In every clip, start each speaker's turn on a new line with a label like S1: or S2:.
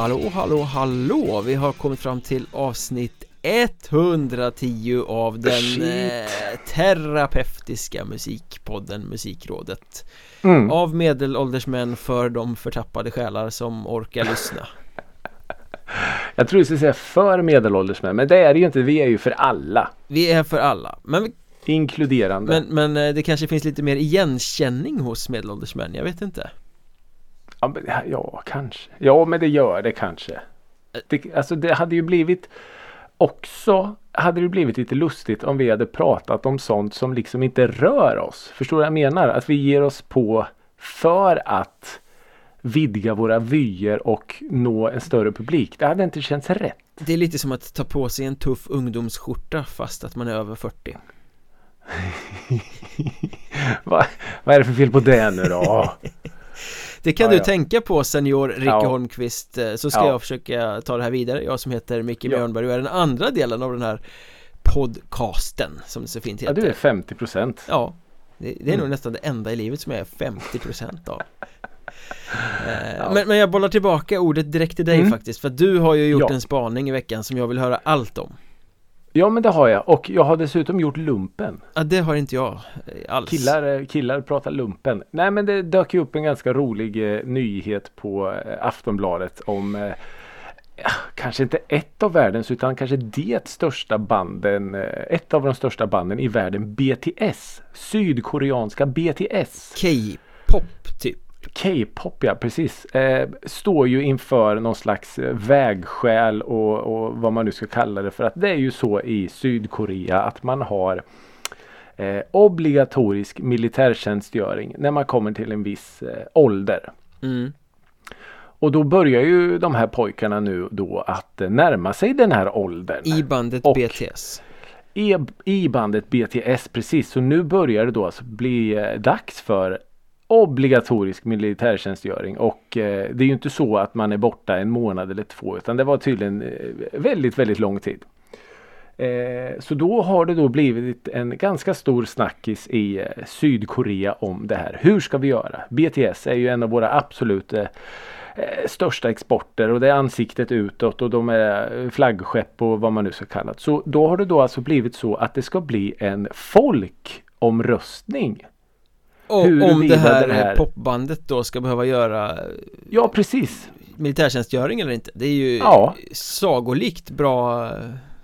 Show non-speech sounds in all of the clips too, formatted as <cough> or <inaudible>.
S1: Hallå, hallå, hallå! Vi har kommit fram till avsnitt 110 av den eh, terapeutiska musikpodden Musikrådet
S2: Mm.
S1: Av medelålders män för de förtappade själar som orkar lyssna <laughs>
S2: Jag tror du skulle säga för medelålders män, men det är det ju inte. Vi är ju för alla.
S1: Vi är för alla Men,
S2: Inkluderande.
S1: men, men eh, det kanske finns lite mer igenkänning hos medelålders män, jag vet inte
S2: Ja, men, ja, kanske. Ja, men det gör det kanske. Det, alltså det hade ju blivit också hade det blivit lite lustigt om vi hade pratat om sånt som liksom inte rör oss. Förstår du vad jag menar? Att vi ger oss på för att vidga våra vyer och nå en större publik. Det hade inte känts rätt.
S1: Det är lite som att ta på sig en tuff ungdomsskjorta fast att man är över 40 <laughs>
S2: Va, vad är det för fel på det nu då? <laughs>
S1: Det kan
S2: Ja,
S1: du
S2: ja.
S1: tänka på senior Rikke
S2: Ja.
S1: Holmqvist eh, Så ska
S2: Ja.
S1: jag försöka ta det här vidare Jag som heter Micke
S2: Ja.
S1: Björnberg och är den andra delen av den här podcasten Som det så fint
S2: Ja,
S1: heter
S2: du är 50 procent.
S1: Ja Det, det är nog
S2: Mm.
S1: nästan det enda i livet som jag är 50% av <laughs> Eh,
S2: Ja.
S1: men, men jag bollar tillbaka ordet direkt till dig
S2: Mm.
S1: faktiskt För du har ju gjort
S2: Ja.
S1: en spaning i veckan som jag vill höra allt om
S2: Ja men det har jag och jag har dessutom gjort lumpen.
S1: Ja det har inte jag eh, alls
S2: Killar, eh, killar pratar lumpen. Nej men det dök ju upp en ganska rolig eh, nyhet på eh, Aftonbladet om eh, ja, kanske inte ett av världens utan kanske det största banden, eh, ett av de största banden i världen BTS. Sydkoreanska BTS.
S1: K-pop typ
S2: K-pop ja, precis. Eh, står ju inför någon slags eh, vägskäl och, och vad man nu ska kalla det för att det är ju så i Sydkorea att man har eh, obligatorisk militärtjänstgöring när man kommer till en viss eh, ålder.
S1: mm.
S2: Och då börjar ju de här pojkarna nu då att eh, närma sig den här åldern.
S1: I bandet
S2: Och-
S1: BTS
S2: I, I bandet BTS precis. Så nu börjar det då alltså bli eh, dags för obligatorisk militärtjänstgöring och eh, det är ju inte så att man är borta en månad eller två utan det var tydligen eh, väldigt, väldigt lång tid. Eh, så då har det då blivit en ganska stor snackis i eh, Sydkorea om det här. Hur ska vi göra? BTS är ju en av våra absolut eh, eh, största exporter och det är ansiktet utåt och de är eh, flaggskepp och vad man nu ska kalla det. Så då har det då alltså blivit så att det ska bli en folkomröstning.
S1: Och om det här,
S2: det här-
S1: popbandet då ska behöva göra
S2: Ja precis.
S1: militärtjänstgöring eller inte Det är ju
S2: Ja.
S1: sagolikt bra eh,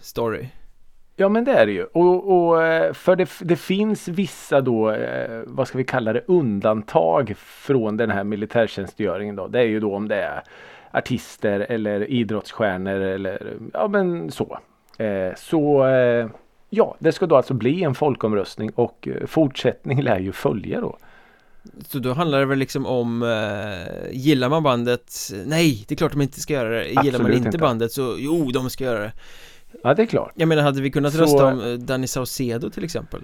S1: story
S2: Ja men det är det ju. Och, och eh, för det, det finns vissa då, eh, vad ska vi kalla det, undantag från den här militärtjänstgöringen då. Det är ju då om det är artister eller idrottsstjärnor eller ja men så. Eh, så eh, ja, det ska då alltså bli en folkomröstning och eh, fortsättning lär ju följa då.
S1: Så då handlar det väl liksom om eh, Gillar man bandet? Nej, det är klart de inte ska göra det Gillar man
S2: Absolut
S1: inte,
S2: inte.
S1: bandet så jo, de ska göra det
S2: Ja det är klart.
S1: Jag menar, hade vi kunnat
S2: Så-
S1: rösta om eh, Danny Saucedo till exempel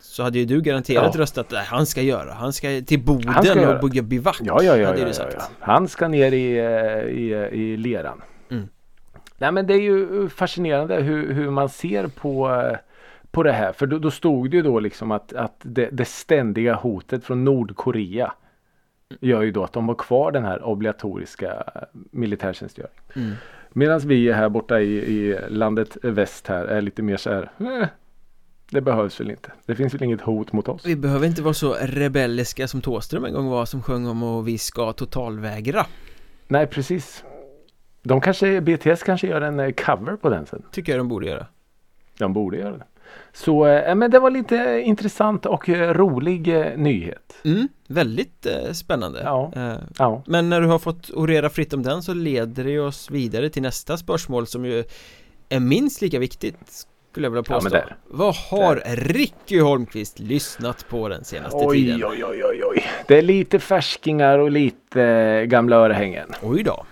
S1: Så hade ju du garanterat
S2: Ja.
S1: röstat, nej han ska göra, han ska till Boden
S2: ska
S1: och bygga bivack
S2: Ja, ja, ja,
S1: hade
S2: ja,
S1: du
S2: ja,
S1: sagt.
S2: ja. Han ska ner i, eh, i, i leran. Nej men det är ju fascinerande hur, hur man ser på, eh, på det här. För då, då stod det ju då liksom att, att det, det ständiga hotet från Nordkorea gör ju då att de har kvar den här obligatoriska militärtjänstgöringen.
S1: Mm.
S2: Medan vi här borta i, i landet väst här är lite mer så här. Eh, det behövs väl inte. Det finns väl inget hot mot oss.
S1: Vi behöver inte vara så rebelliska som Thåström en gång var som sjöng om och vi ska totalvägra
S2: Nej precis. De kanske, BTS kanske gör en eh, cover på den sen.
S1: Tycker jag de borde göra
S2: De borde göra det. Så eh, men det var lite intressant och eh, rolig eh, nyhet.
S1: Mm, väldigt eh, spännande
S2: Ja.
S1: eh,
S2: Ja.
S1: Men när du har fått orera fritt om den så leder det oss vidare till nästa spörsmål som ju är minst lika viktigt skulle jag vilja
S2: Ja,
S1: påstå
S2: där.
S1: Vad har Ricky Holmqvist lyssnat på den senaste
S2: Oj,
S1: tiden?
S2: oj, oj, oj, oj. Det är lite färskingar och lite eh, gamla örhängen.
S1: Oj då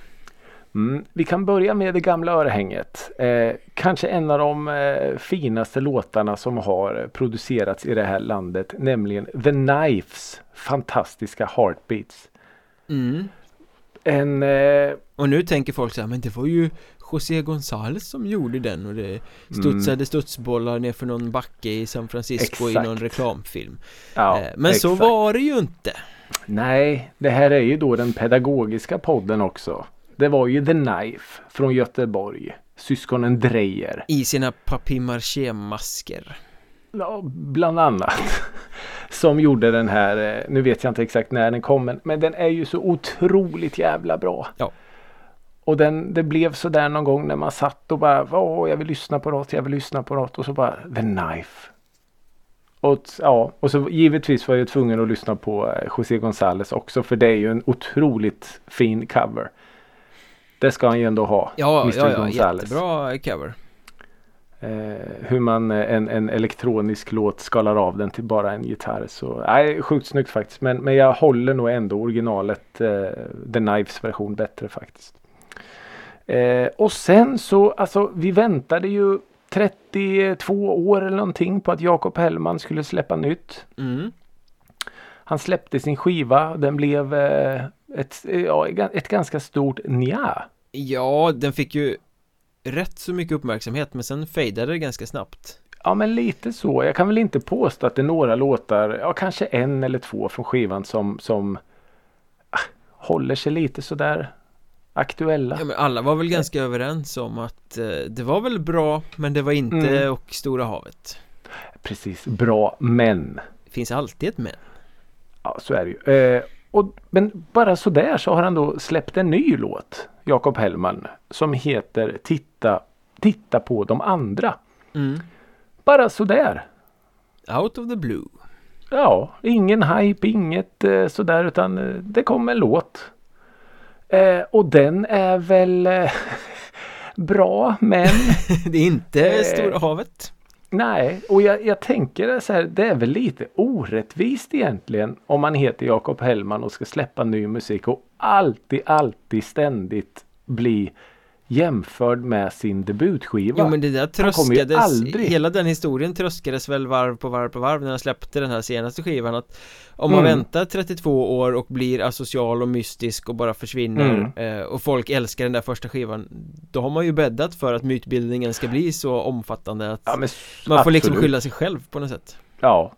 S2: Mm. Vi kan börja med det gamla örhänget. Eh, kanske en av de eh, finaste låtarna som har producerats i det här landet. Nämligen The Knifes fantastiska Heartbeats.
S1: mm.
S2: En eh,
S1: Och nu tänker folk så här, men det var ju José González som gjorde den och det studsade studsbollar ner för någon backe i San Francisco i
S2: Exakt.
S1: någon reklamfilm
S2: ja,
S1: eh, Men så
S2: exakt.
S1: var det ju inte
S2: Nej, det här är ju då den pedagogiska podden också. Det var ju The Knife från Göteborg. Syskonen Dreyer.
S1: I sina papier-maché-masker.
S2: Ja, bland annat. Som gjorde den här, eh, nu vet jag inte exakt när den kom men, men den är ju så otroligt jävla bra.
S1: Ja.
S2: Och den, det blev så där någon gång när man satt och bara Åh, jag vill lyssna på något, jag vill lyssna på något och så bara The Knife. Och, ja, och så givetvis var jag tvungen att lyssna på eh, José González också för det är ju en otroligt fin cover. Det ska han ju ändå ha.
S1: Ja,
S2: Mr.
S1: ja, ja jättebra cover.
S2: Eh, hur man eh, en, en elektronisk låt skalar av den till bara en gitarr. Så nej, sjukt snyggt faktiskt. Men, men jag håller nog ändå originalet eh, The Knives version bättre faktiskt. Eh, och sen så alltså vi väntade ju 32 år eller någonting på att Jakob Hellman skulle släppa nytt.
S1: Mm.
S2: Han släppte sin skiva. Den blev eh, ett, ja, ett ganska stort nja.
S1: Ja, den fick ju rätt så mycket uppmärksamhet men sen fejdade det ganska snabbt.
S2: Ja men lite så. Jag kan väl inte påstå att det är några låtar, ja kanske en eller två från skivan som, som ah, håller sig lite sådär aktuella.
S1: Ja men alla var väl ganska överens om att eh, det var väl bra men det var inte
S2: Mm.
S1: och stora havet.
S2: Precis, bra men.
S1: Det finns alltid ett men.
S2: Ja så är det ju. Eh, och, men bara sådär så har han då släppt en ny låt, Jakob Hellman, som heter Titta, Titta på de andra.
S1: Mm.
S2: Bara sådär.
S1: Out of the blue.
S2: Ja, ingen hype, inget eh, sådär utan eh, det kom en låt. Eh, och den är väl eh, <laughs> bra men <laughs>
S1: det är inte stora havet
S2: nej. Och jag, jag tänker så här, det är väl lite orättvist egentligen om man heter Jakob Hellman och ska släppa ny musik och alltid, alltid ständigt bli jämförd med sin debutskiva.
S1: Jo men det där tröskades,
S2: aldrig-
S1: hela den historien tröskades väl varv på varv på varv när han släppte den här senaste skivan att om man
S2: Mm.
S1: väntar 32 år och blir asocial och mystisk och bara försvinner eh, och folk älskar den där första skivan då har man ju bäddat för att mytbildningen ska bli så omfattande att
S2: ja, men
S1: man får liksom
S2: absolut.
S1: skylla sig själv på något sätt
S2: Ja,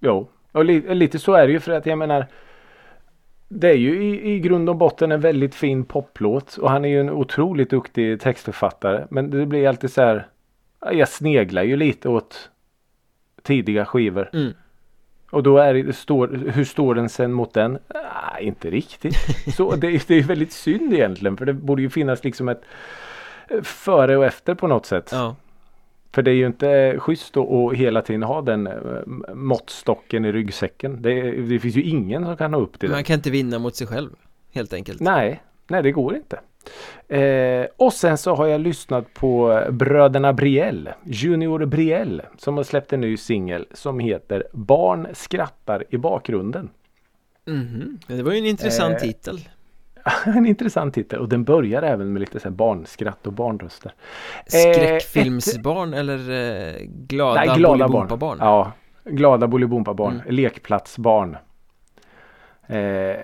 S2: jo. Och li lite så är det ju för att jag menar det är ju i, i grund och botten en väldigt fin poplåt och han är ju en otroligt duktig textförfattare. Men det blir alltid så här. ja, Jag sneglar ju lite åt tidiga skivor.
S1: Mm.
S2: Och då är det, står, hur står den sen mot den? Ah, inte riktigt. Så det, är- det är väldigt synd egentligen för det borde ju finnas liksom ett före och efter på något sätt.
S1: Ja,
S2: För det är ju inte eh, schysst att hela tiden ha den eh, måttstocken i ryggsäcken. Det, det finns ju ingen som kan nå upp till det.
S1: man kan inte vinna mot sig själv helt enkelt
S2: Nej, nej det går inte. Eh, och sen så har jag lyssnat på bröderna Brielle, Junior Brielle, som har släppt en ny singel som heter Barn skrattar i bakgrunden.
S1: Mhm. Det var ju en intressant
S2: Eh,
S1: titel <laughs>
S2: en intressant titel och den börjar även med lite så barnskratt och barnröster.
S1: Skräckfilmsbarn eller eh, glada,
S2: Nej, glada barn.
S1: Bolibompa-barn?
S2: Ja, glada Bolibompa-barn.
S1: Mm.
S2: Lekplatsbarn. Eh,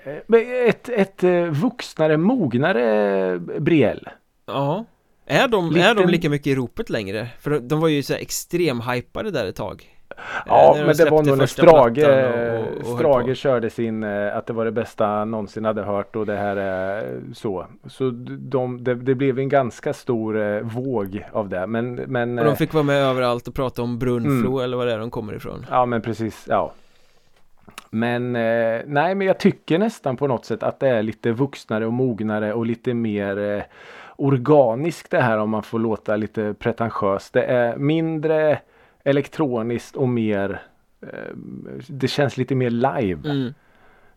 S2: ett, ett eh, vuxnare, mognare Brielle.
S1: Ja Är de, är de lika mycket i ropet längre? För de, var ju så här extrem-hypade där ett tag
S2: Ja,
S1: Eh, de
S2: men det var nog när Strage,
S1: och- och-
S2: Strage körde sin, eh, att det var det bästa han någonsin hade hört och det här är så. Så de, det, det blev en ganska stor eh, våg av det. Men, men
S1: Och de
S2: eh,
S1: fick vara med överallt och prata om Brunflo
S2: Mm.
S1: eller vad det är de kommer ifrån
S2: Ja men precis, ja. Men eh, nej men jag tycker nästan på något sätt att det är lite vuxnare och mognare och lite mer eh, organiskt det här om man får låta lite pretentiöst. Det är mindre elektroniskt och mer eh, det känns lite mer live.
S1: mm.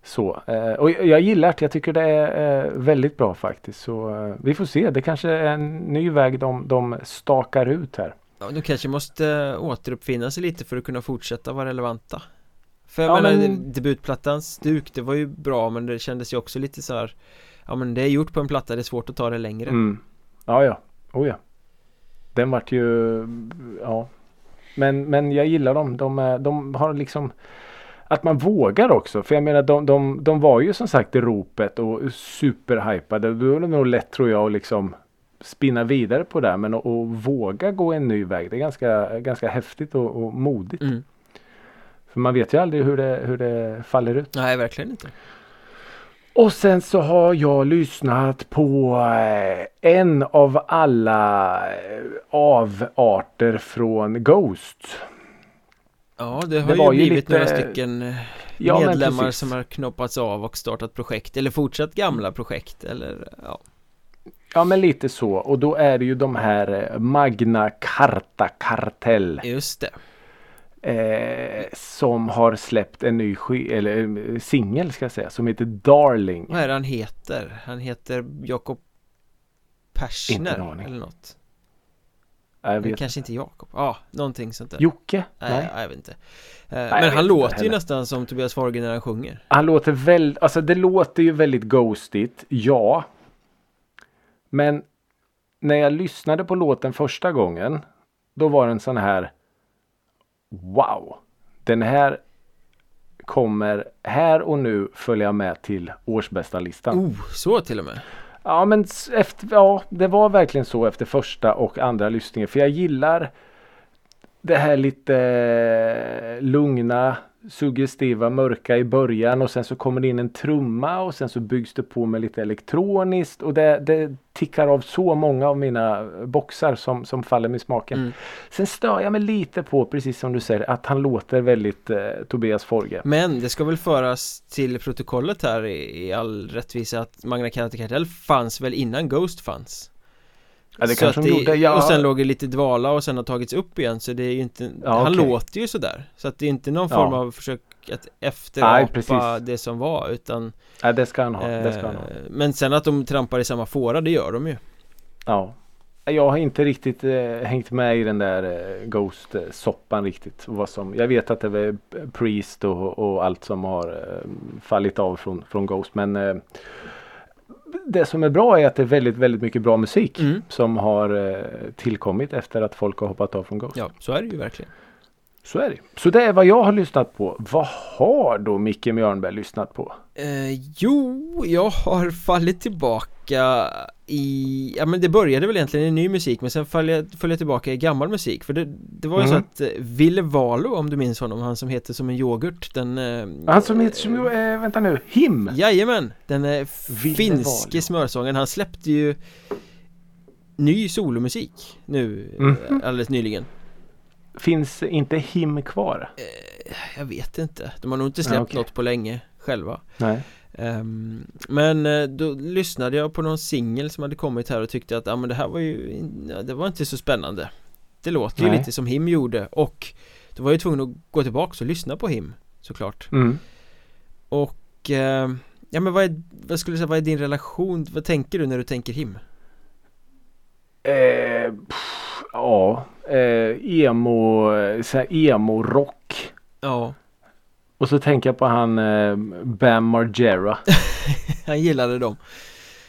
S2: Så, eh, och jag gillar det. Jag tycker det är eh, väldigt bra faktiskt. Så vi får se. Det kanske är en ny väg de, de stakar ut här.
S1: ja, De kanske måste återuppfinna sig lite för att kunna fortsätta vara relevanta För jag
S2: Ja,
S1: menar
S2: men-
S1: debutplattans stuk det var ju bra men det kändes ju också lite så här Ja men det är gjort på en platta, det är svårt att ta det längre
S2: Mm. Ja, ja. Oh, ja. Den vart ju, ja. Men, men jag gillar dem. De, är, de har liksom att man vågar också. För jag menar de, de, de var ju som sagt i ropet och superhypade. Då är det nog lätt tror jag att liksom spinna vidare på det. Men att, att våga gå en ny väg. Det är ganska, ganska häftigt och, och modigt.
S1: mm.
S2: För man vet ju aldrig hur det, hur det faller ut.
S1: Nej verkligen inte
S2: Och sen så har jag lyssnat på eh, en av alla eh, avarter från Ghost.
S1: Ja, det har
S2: Det
S1: ju blivit
S2: lite-
S1: några stycken eh,
S2: Ja,
S1: medlemmar som har knoppats av och startat projekt eller fortsatt gamla projekt eller ja.
S2: Ja men lite så och då är det ju de här Magna Carta Kartell
S1: Just det.
S2: Eh, som har släppt en ny eller eh, singel ska jag säga som heter Darling.
S1: Vad är det han heter? Han heter Jakob Persner eller något.
S2: Jag vet.
S1: kanske inte Jakob. Ja, någonting sånt där.
S2: Jocke?
S1: Nej,
S2: Nej.
S1: jag vet inte. Eh,
S2: jag
S1: men han låter ju
S2: heller.
S1: nästan som Tobias Forge när han sjunger.
S2: Han låter väldigt, alltså det låter ju väldigt ghostigt, ja. Men när jag lyssnade på låten första gången, då var den sån här Wow! Den här kommer här och nu följa med till årsbästa listan.
S1: Oh, så till och med.
S2: Ja men efter, ja, det var verkligen så efter första och andra lyssningen. För jag gillar det här lite eh, lugna, suggestiva, mörka i början och sen så kommer det in en trumma och sen så byggs det på med lite elektroniskt och det, det tickar av så många av mina boxar som, som faller mig smaken.
S1: Mm.
S2: Sen stör jag mig lite på, precis som du säger, att han låter väldigt eh, Tobias Forge.
S1: Men det ska väl föras till protokollet här i, i all rättvisa att Magna Carta Kartell fanns väl innan Ghost fanns.
S2: Ja, det
S1: Så
S2: kanske de gjorde. Ja.
S1: Och sen låg det lite dvala och sen har tagits upp igen så det är ju inte
S2: Ja,
S1: Han
S2: okej.
S1: låter ju sådär Så att det är inte någon
S2: Ja.
S1: form av försök att
S2: Nej,
S1: efterapa det som var utan
S2: Ja, det ska han ha. det ska han ha.
S1: eh, Men sen att de trampar i samma fåra, det gör de ju
S2: Ja. Jag har inte riktigt eh, hängt med i den där eh, Ghost-soppan riktigt. Vad som, jag vet att det var Priest och, och allt som har eh, fallit av från, från Ghost. Men eh, det som är bra är att det är väldigt, väldigt mycket bra musik
S1: Mm.
S2: som har eh, tillkommit efter att folk har hoppat av från Ghost.
S1: Ja, så är det ju verkligen
S2: Så är det. Så det är vad jag har lyssnat på. Vad har då Micke Mjörnberg lyssnat på?
S1: eh, Jo, jag har fallit tillbaka i, ja men det började väl egentligen i ny musik men sen föll jag, föll jag tillbaka i gammal musik för det, det var ju så
S2: Mm.
S1: att eh, Ville Valo om du minns honom, han som heter som en yoghurt den eh,
S2: Han som heter, som, eh, vänta nu, Him!
S1: Jajamän, den
S2: Ville
S1: finske smörsången, han släppte ju ny solomusik nu
S2: Mhm.
S1: alldeles nyligen
S2: Finns inte Him kvar?
S1: Jag vet inte, de har nog inte släppt
S2: Ja, okej.
S1: något på länge själva
S2: Nej.
S1: Ehm, Men eh, då lyssnade jag på någon singel som hade kommit här och tyckte att ja, men det här var ju Det var inte så spännande Det låter ju
S2: Nej.
S1: lite som Him gjorde och Då var jag tvungen att gå tillbaka och lyssna på Him Såklart
S2: Mm.
S1: Och eh, Ja men vad är, vad skulle du säga, vad är din relation, vad tänker du när du tänker Him?
S2: Eh, pff, ja, eh, emo, emo-rock.
S1: Ja,
S2: Och så tänker jag på han eh, Bam Margera. <laughs>
S1: han gillade dem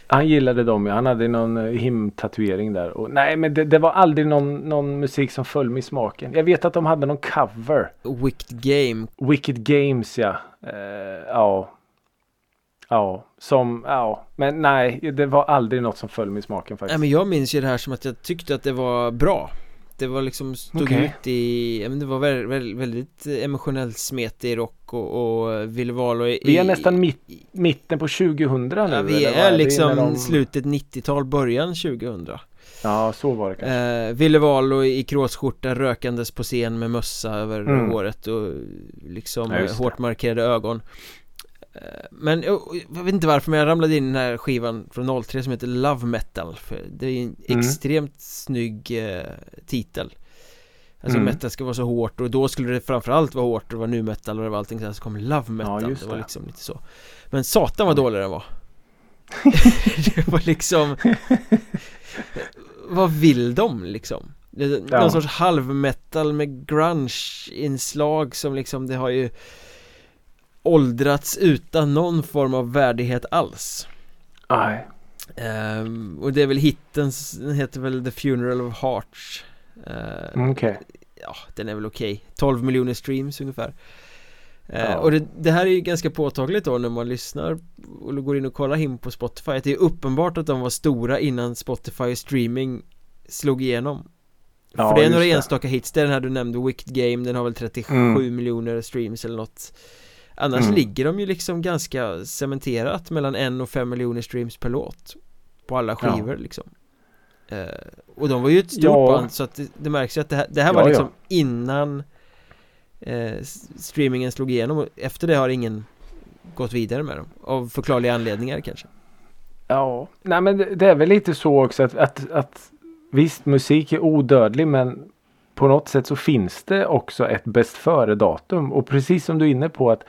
S2: Han gillade dem ja. Han hade någon eh, himtatuering där. Och, nej men det, det var aldrig någon, någon musik som föll mig i smaken. Jag vet att de hade någon cover.
S1: Wicked Game
S2: Wicked Games ja. Eh, ja. Ja, som, ja. Men nej, det var aldrig något som föll mig i smaken faktiskt.
S1: Nej men jag minns ju det här som att jag tyckte att det var bra Det var liksom, stod
S2: Okej.
S1: ut i, ja men det var väldigt, väldigt, emotionellt smetig rock och, och Ville Valo i
S2: Vi är nästan mitt, mitten på 2000 nu.
S1: Ja, vi är
S2: Det
S1: liksom
S2: när de-
S1: slutet 90-tal, början 2000
S2: Ja, så var det kanske.
S1: eh, Ville Valo i kråsskjorta rökandes på scen med mössa över
S2: Mm.
S1: håret och liksom
S2: Ja,
S1: hårt markerade ögon Men jag, jag vet inte varför men jag ramlade in i den här skivan från 03 som heter Love Metal för Det är en
S2: Mm.
S1: extremt snygg eh, titel Alltså
S2: Mm.
S1: metal ska vara så hårt och då skulle det framförallt vara hårt och det var nu metal och det var allting så här så kom Love Metal
S2: just
S1: Det var
S2: det.
S1: liksom lite så Men satan vad dålig den var <laughs> <laughs> Det var liksom Vad vill de liksom? Någon
S2: Ja.
S1: sorts halvmetal med grunge-inslag som liksom det har ju Åldrats utan någon form av värdighet alls
S2: Nej.
S1: Ehm, Och det är väl hitten, den heter väl The Funeral of Hearts Ehm,
S2: Mm, Okej.
S1: Ja, den är väl okej 12 miljoner streams ungefär Eh,
S2: Ja.
S1: Och det, det här är ju ganska påtagligt då när man lyssnar och går in och kollar him på Spotify att det är uppenbart att de var stora innan Spotify streaming slog igenom
S2: Ja,
S1: För det är några
S2: det.
S1: enstaka hits, det är den här du nämnde, Wicked Game, den har väl 37
S2: Mm.
S1: miljoner streams eller något Annars mm. ligger de ju liksom ganska cementerat mellan en och fem miljoner streams per låt På alla skivor ja. liksom eh, Och de var ju ett stort ja. band så att det, det märks ju att det här, det här ja, var liksom innan eh, Streamingen slog igenom och efter det har ingen gått vidare med dem Av förklarliga anledningar kanske
S2: Ja, nej men det, är väl lite så också att, att, att Visst musik är odödlig men på något sätt så finns det också ett bäst före datum och precis som du är inne på att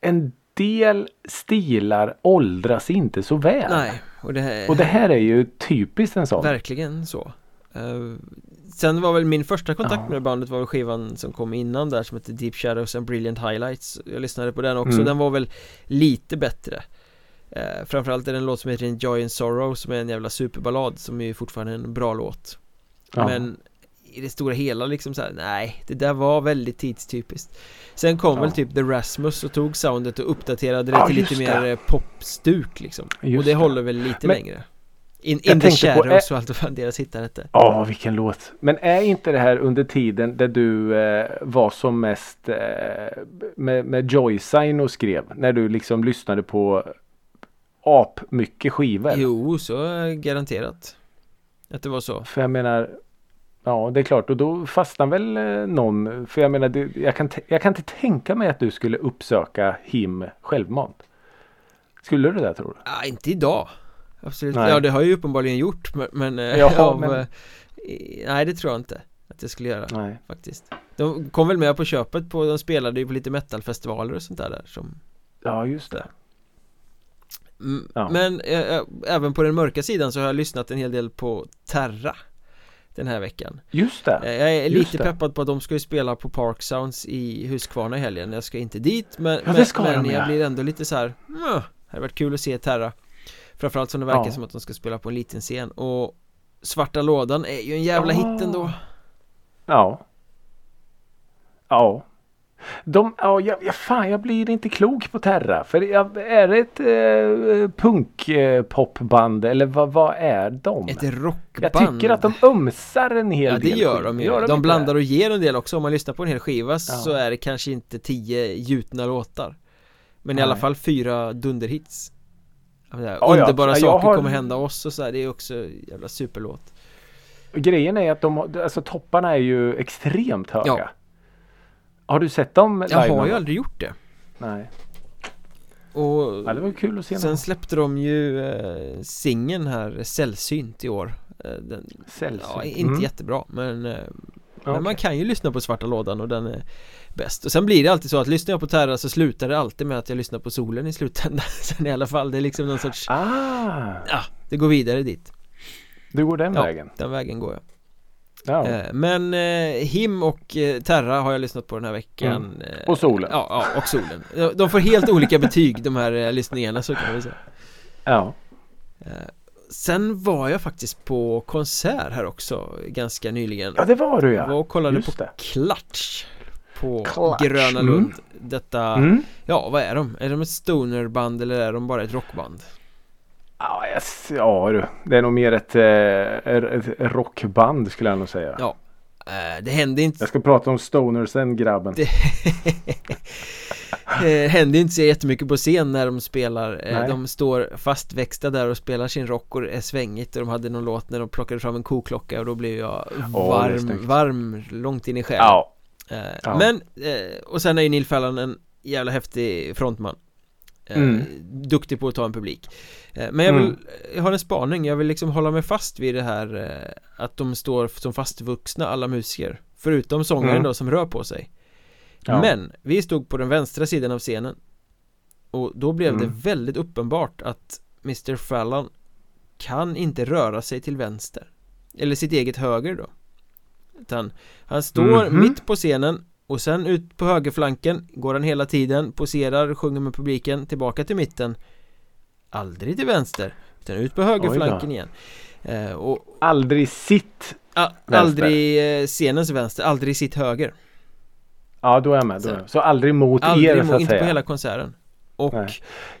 S2: en del stilar åldras inte så väl.
S1: Nej, och det här,
S2: och det här är ju typiskt en sån.
S1: Verkligen så. Uh, sen var väl min första kontakt ja. med bandet var väl skivan som kom innan där som hette Deep Shadows and Brilliant Highlights. Jag lyssnade på den också, mm. den var väl lite bättre. Uh, framförallt är det en låt som heter Enjoy and Sorrow som är en jävla superballad som är fortfarande en bra låt. Ja. Men i det stora hela liksom så här, nej, det där var väldigt tidstypiskt. Sen kom ja. väl typ The Rasmus och tog soundet och uppdaterade det ja, till lite mer eh, popstuk liksom. Just och det, det, håller väl lite Men, längre. In, in the shadows och allt vad deras hittar hette.
S2: Ja, oh, vilken låt. Men är inte det här under tiden där du eh, var som mest eh, med, med Joysign och skrev? När du liksom lyssnade på ap mycket skivor?
S1: Jo, så garanterat. Att det var så.
S2: För jag menar Ja det är klart och då fastnar väl eh, någon. För jag menar jag, kan jag kan inte tänka mig att du skulle uppsöka him självmant. Skulle du det tror du?
S1: Ja, inte idag. Absolut. Nej. Ja det har jag ju uppenbarligen gjort men, eh, Jaha, av, men... Eh, Nej det tror jag inte att jag skulle göra Nej. faktiskt. De kom väl med på köpet på, de spelade ju på lite metalfestivaler och sånt där, där som
S2: Ja just det.
S1: Mm, ja. Men äh, även på den mörka sidan så har jag lyssnat en hel del på Terra den här veckan.
S2: Just det.
S1: Eh, Jag är lite peppad på att de ska ju spela på Park Sounds i Huskvarna i helgen. Jag ska inte dit men, ja, men, men jag blir ändå lite så här. Det hade varit kul att se Terra. Framförallt som det verkar ja. som att de ska spela på en liten scen. Och Svarta lådan är ju en jävla oh. hit ändå.
S2: Ja. Ja de, ja, jag, fan, jag blir inte klok på Terra. För är det ett eh, punkpopband eller vad, vad är de?
S1: Ett rockband.
S2: Jag tycker att de ömsar en hel
S1: del. Ja, det gör de ju. Gör de, de blandar och ger en del också. Om man lyssnar på en hel skiva ja. så är det kanske inte tio gjutna låtar. Men Nej. i alla fall fyra dunderhits. Ja, underbara ja. saker har... kommer hända oss och så här, Det är också jävla superlåt.
S2: Grejen är att de, alltså topparna är ju extremt höga. Har du sett dem
S1: live? Jag har ju aldrig gjort det.
S2: Nej.
S1: Och
S2: ja, det var kul att se
S1: Sen någon. släppte de ju eh, singeln här Sällsynt i år eh, den,
S2: Sällsynt?
S1: Ja, inte mm. jättebra men, eh, okay. men man kan ju lyssna på Svarta Lådan och den är bäst Och sen blir det alltid så att lyssnar jag på Terra så slutar det alltid med att jag lyssnar på solen i slutändan <laughs> Sen i alla fall, det är liksom någon sorts
S2: ah.
S1: Ja, det går vidare dit
S2: Du går den
S1: ja,
S2: vägen?
S1: den vägen går jag
S2: Ja.
S1: Eh, men eh, Him och eh, Terra har jag lyssnat på den här veckan mm.
S2: Och solen
S1: Ja, ja och solen De får helt olika betyg de här lyssningarna så kan vi säga
S2: Ja
S1: Sen var jag faktiskt på konsert här också ganska nyligen
S2: Ja det var du ja
S1: Jag var och kollade
S2: Just
S1: på
S2: det.
S1: Klatsch På
S2: Clutch.
S1: Gröna Lund mm. Detta,
S2: mm.
S1: ja vad är de? Är de ett stonerband eller är de bara ett rockband?
S2: Ja, yes, ja du. Det är nog mer ett, eh, ett rockband skulle jag nog säga.
S1: Ja. Eh, det hände inte
S2: Jag ska prata om Stoner sen grabben
S1: Det <laughs> eh, händer inte så jättemycket på scen när de spelar Nej. De står fastväxta där och spelar sin rock och är svängigt och de hade någon låt när de plockade fram en koklocka och då blev jag varm, oh, varm långt in i själen ja. ja. Men, och sen är ju Neil Fallon en jävla häftig frontman mm. Duktig på att ta en publik Eh, men jag vill, mm. jag har en spaning, jag vill liksom hålla mig fast vid det här eh, Att de står som fastvuxna alla musiker Förutom sångaren mm. då som rör på sig ja. Men vi stod på den vänstra sidan av scenen Och då blev mm. det väldigt uppenbart att Mr. Fallon Kan inte röra sig till vänster Eller sitt eget höger då Utan han står -hmm. mitt på scenen och sen ut på högerflanken går han hela tiden, poserar, sjunger med publiken, tillbaka till mitten. Aldrig till vänster utan ut på högerflanken igen. Eh, och
S2: Aldrig sitt
S1: a, Aldrig eh, scenens vänster, aldrig sitt höger.
S2: Ja då är jag med, då är jag. så aldrig mot aldrig er så att
S1: inte
S2: säga.
S1: på hela konserten. Och Nej.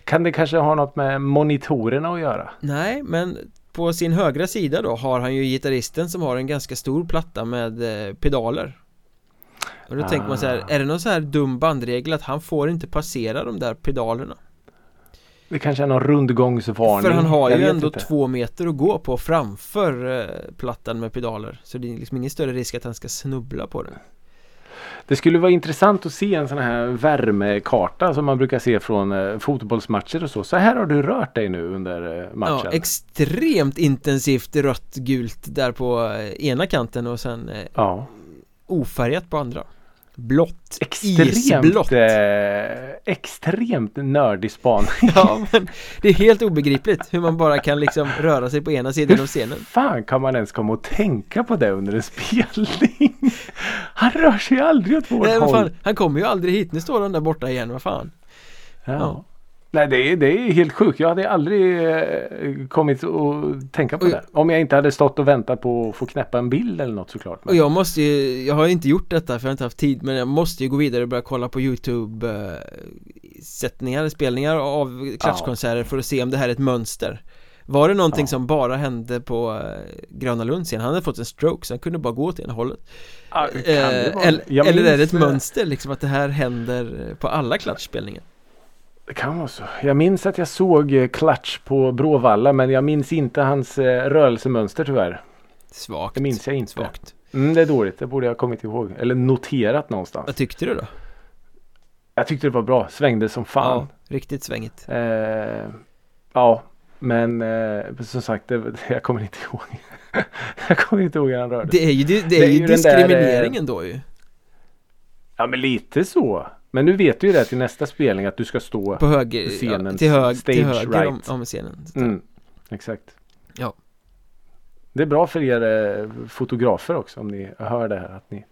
S2: Kan det kanske ha något med monitorerna att göra?
S1: Nej men på sin högra sida då har han ju gitarristen som har en ganska stor platta med eh, pedaler Och då ah. tänker man så här, är det någon så här dum bandregel att han får inte passera de där pedalerna?
S2: Det kanske är någon rundgångsvarning
S1: För han har ju ändå inte. två meter att gå på framför eh, plattan med pedaler Så det är liksom ingen större risk att han ska snubbla på den
S2: det skulle vara intressant att se en sån här värmekarta som man brukar se från eh, fotbollsmatcher och så. Så här har du rört dig nu under eh, matchen. Ja,
S1: extremt intensivt rött-gult där på ena kanten och sen ja. Ofärgat på andra. Blått,
S2: extremt, isblått. eh, Extremt nördig spaning. <laughs>
S1: Ja men det är helt obegripligt hur man bara kan liksom röra sig på ena sidan av scenen. Hur
S2: fan kan man ens komma och tänka på det under en spelning? <laughs> Han rör sig aldrig åt vårt
S1: Nej,
S2: håll.
S1: fan, Han kommer ju aldrig hit, nu står han där borta igen, vad fan.
S2: Ja, ja. Nej det är, det är helt sjukt. Jag hade aldrig eh, kommit att tänka på och, det. Om jag inte hade stått och väntat på att få knäppa en bild eller något såklart.
S1: Men. Och jag måste ju, jag har inte gjort detta för jag har inte haft tid men jag måste ju gå vidare och börja kolla på Youtube eh, sättningar, spelningar av klatschkonserter ja. för att se om det här är ett mönster. Var det någonting ja. som bara hände på eh, Gröna Lund sen? Han hade fått en stroke så han kunde bara gå åt ena hållet ja, eh, Eller, eller är det ett mönster liksom att det här händer på alla klatschspelningar?
S2: Det kan vara så. Jag minns att jag såg eh, Clutch på Bråvalla men jag minns inte hans eh, rörelsemönster tyvärr.
S1: Svagt.
S2: Det minns jag inte. Svagt. Mm, det är dåligt. Det borde jag ha kommit ihåg. Eller noterat någonstans.
S1: Vad tyckte du då?
S2: Jag tyckte det var bra. Svängde som fan. Ja,
S1: riktigt svängigt.
S2: Eh, ja, men eh, som sagt, det, <laughs> jag kommer inte ihåg. <laughs> jag kommer inte ihåg hur han rörde
S1: Det är ju, det, det är det är ju diskrimineringen där, då ju.
S2: Ja, men lite så. Men nu vet du ju det till nästa spelning att du ska stå
S1: på höger, scenen, ja, till, hög, stage till höger right. om, om scenen.
S2: Mm, exakt.
S1: Ja.
S2: Det är bra för er eh, fotografer också om ni hör det här att ni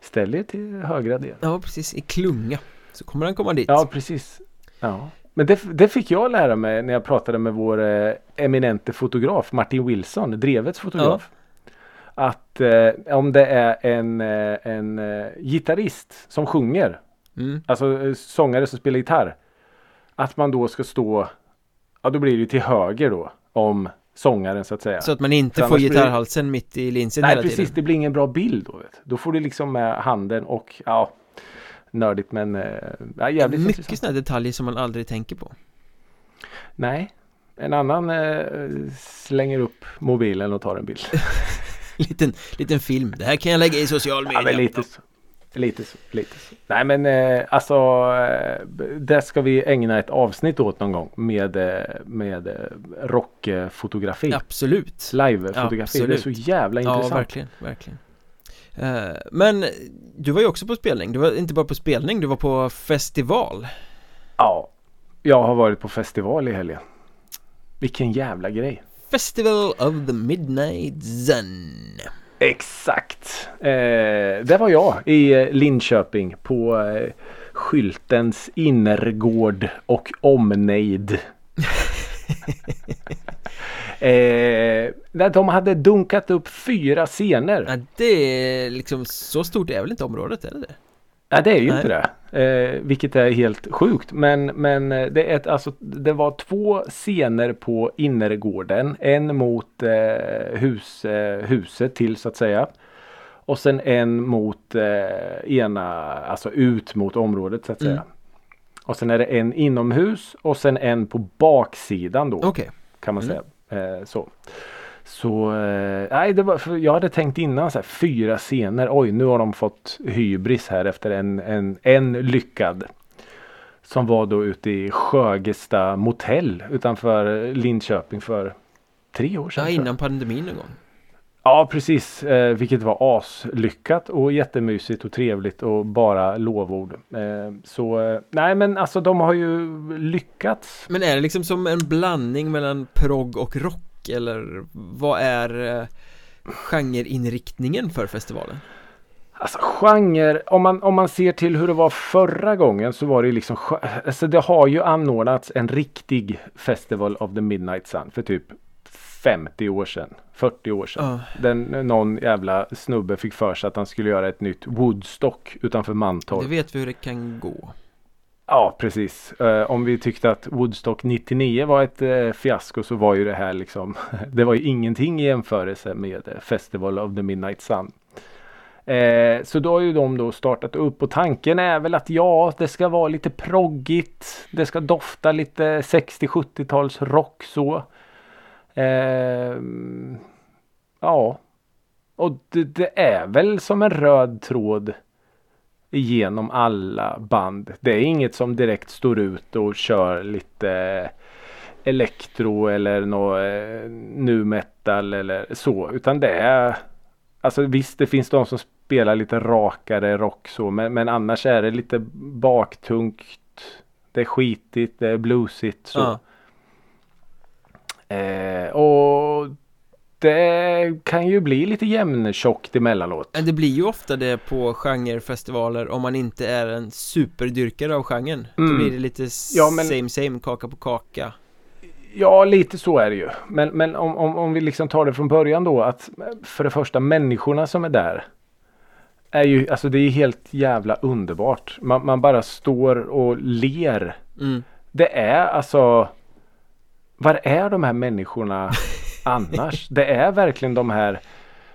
S2: ställer er till högra del.
S1: Ja precis, i klunga. Så kommer han komma dit.
S2: Ja precis. Ja. Men det, det fick jag lära mig när jag pratade med vår eh, eminente fotograf Martin Wilson, Drevets fotograf. Ja. Att eh, om det är en, eh, en eh, gitarrist som sjunger Mm. Alltså eh, sångare som spelar gitarr. Att man då ska stå, ja då blir det ju till höger då om sångaren så att säga.
S1: Så att man inte får gitarrhalsen blir... mitt i linsen
S2: Nej,
S1: hela
S2: precis, tiden. det blir ingen bra bild då. Vet. Då får du liksom med handen och ja, nördigt men äh, ja, jävligt
S1: Mycket sådana detaljer som man aldrig tänker på.
S2: Nej, en annan äh, slänger upp mobilen och tar en bild. <laughs>
S1: liten, liten film, det här kan jag lägga i social media.
S2: Ja, lite, Lite så, lite så. Nej men eh, alltså eh, det ska vi ägna ett avsnitt åt någon gång med, eh, med eh, rockfotografi.
S1: Absolut.
S2: Livefotografi. Det är så jävla intressant.
S1: Ja verkligen, verkligen. Eh, men du var ju också på spelning. Du var inte bara på spelning, du var på festival.
S2: Ja, jag har varit på festival i helgen. Vilken jävla grej.
S1: Festival of the Midnight Sun.
S2: Exakt. Eh, där var jag i eh, Linköping på eh, skyltens innergård och omnejd. <laughs> eh, de hade dunkat upp fyra scener.
S1: Ja, det är liksom så stort är väl inte området, är det det?
S2: Ja det är ju Nej. inte det. Eh, vilket är helt sjukt. Men, men eh, det, är ett, alltså, det var två scener på innergården. En mot eh, hus, eh, huset till så att säga. Och sen en mot eh, ena, alltså ut mot området så att säga. Mm. Och sen är det en inomhus och sen en på baksidan då.
S1: Okay.
S2: Kan man mm. säga. Eh, så. Eh, nej, det var, jag hade tänkt innan så här, fyra scener. Oj, nu har de fått hybris här efter en, en, en lyckad. Som var då ute i Sjögesta motell utanför Linköping för tre år sedan.
S1: Ja, innan pandemin en gång.
S2: Ja precis, eh, vilket var aslyckat och jättemysigt och trevligt och bara lovord. Eh, så eh, nej men alltså de har ju lyckats.
S1: Men är det liksom som en blandning mellan progg och rock? Eller vad är eh, genreinriktningen för festivalen?
S2: Alltså genre, om man, om man ser till hur det var förra gången så var det liksom Alltså det har ju anordnats en riktig Festival of the Midnight Sun för typ 50 år sedan 40 år sedan. Uh. Den, någon jävla snubbe fick för sig att han skulle göra ett nytt Woodstock utanför Mantorp.
S1: Det vet vi hur det kan gå.
S2: Ja precis. Uh, om vi tyckte att Woodstock 99 var ett uh, fiasko så var ju det här liksom <laughs> Det var ju ingenting i jämförelse med eh, Festival of the Midnight Sun. Eh, så då har ju de då startat upp och tanken är väl att ja, det ska vara lite proggigt. Det ska dofta lite 60-70-tals rock så. Eh, ja. Och det, det, är väl som en röd tråd genom alla band. Det är inget som direkt står ut och kör lite elektro eller något eh, nu metal eller så. Utan det är Alltså visst det finns de som spelar lite rakare rock så men, men annars är det lite baktungt. Det är skitigt, det är bluesigt så. Ja. Eh, och det kan ju bli lite jämntjockt emellanåt.
S1: Det blir ju ofta det på genrefestivaler om man inte är en superdyrkare av genren. Mm. Då blir det lite ja, men... same same, kaka på kaka.
S2: Ja, lite så är det ju. Men, men om, om, om vi liksom tar det från början då att för det första människorna som är där är ju, alltså det är helt jävla underbart. Man, man bara står och ler. Mm. Det är alltså Var är de här människorna <laughs> annars? Det är verkligen de här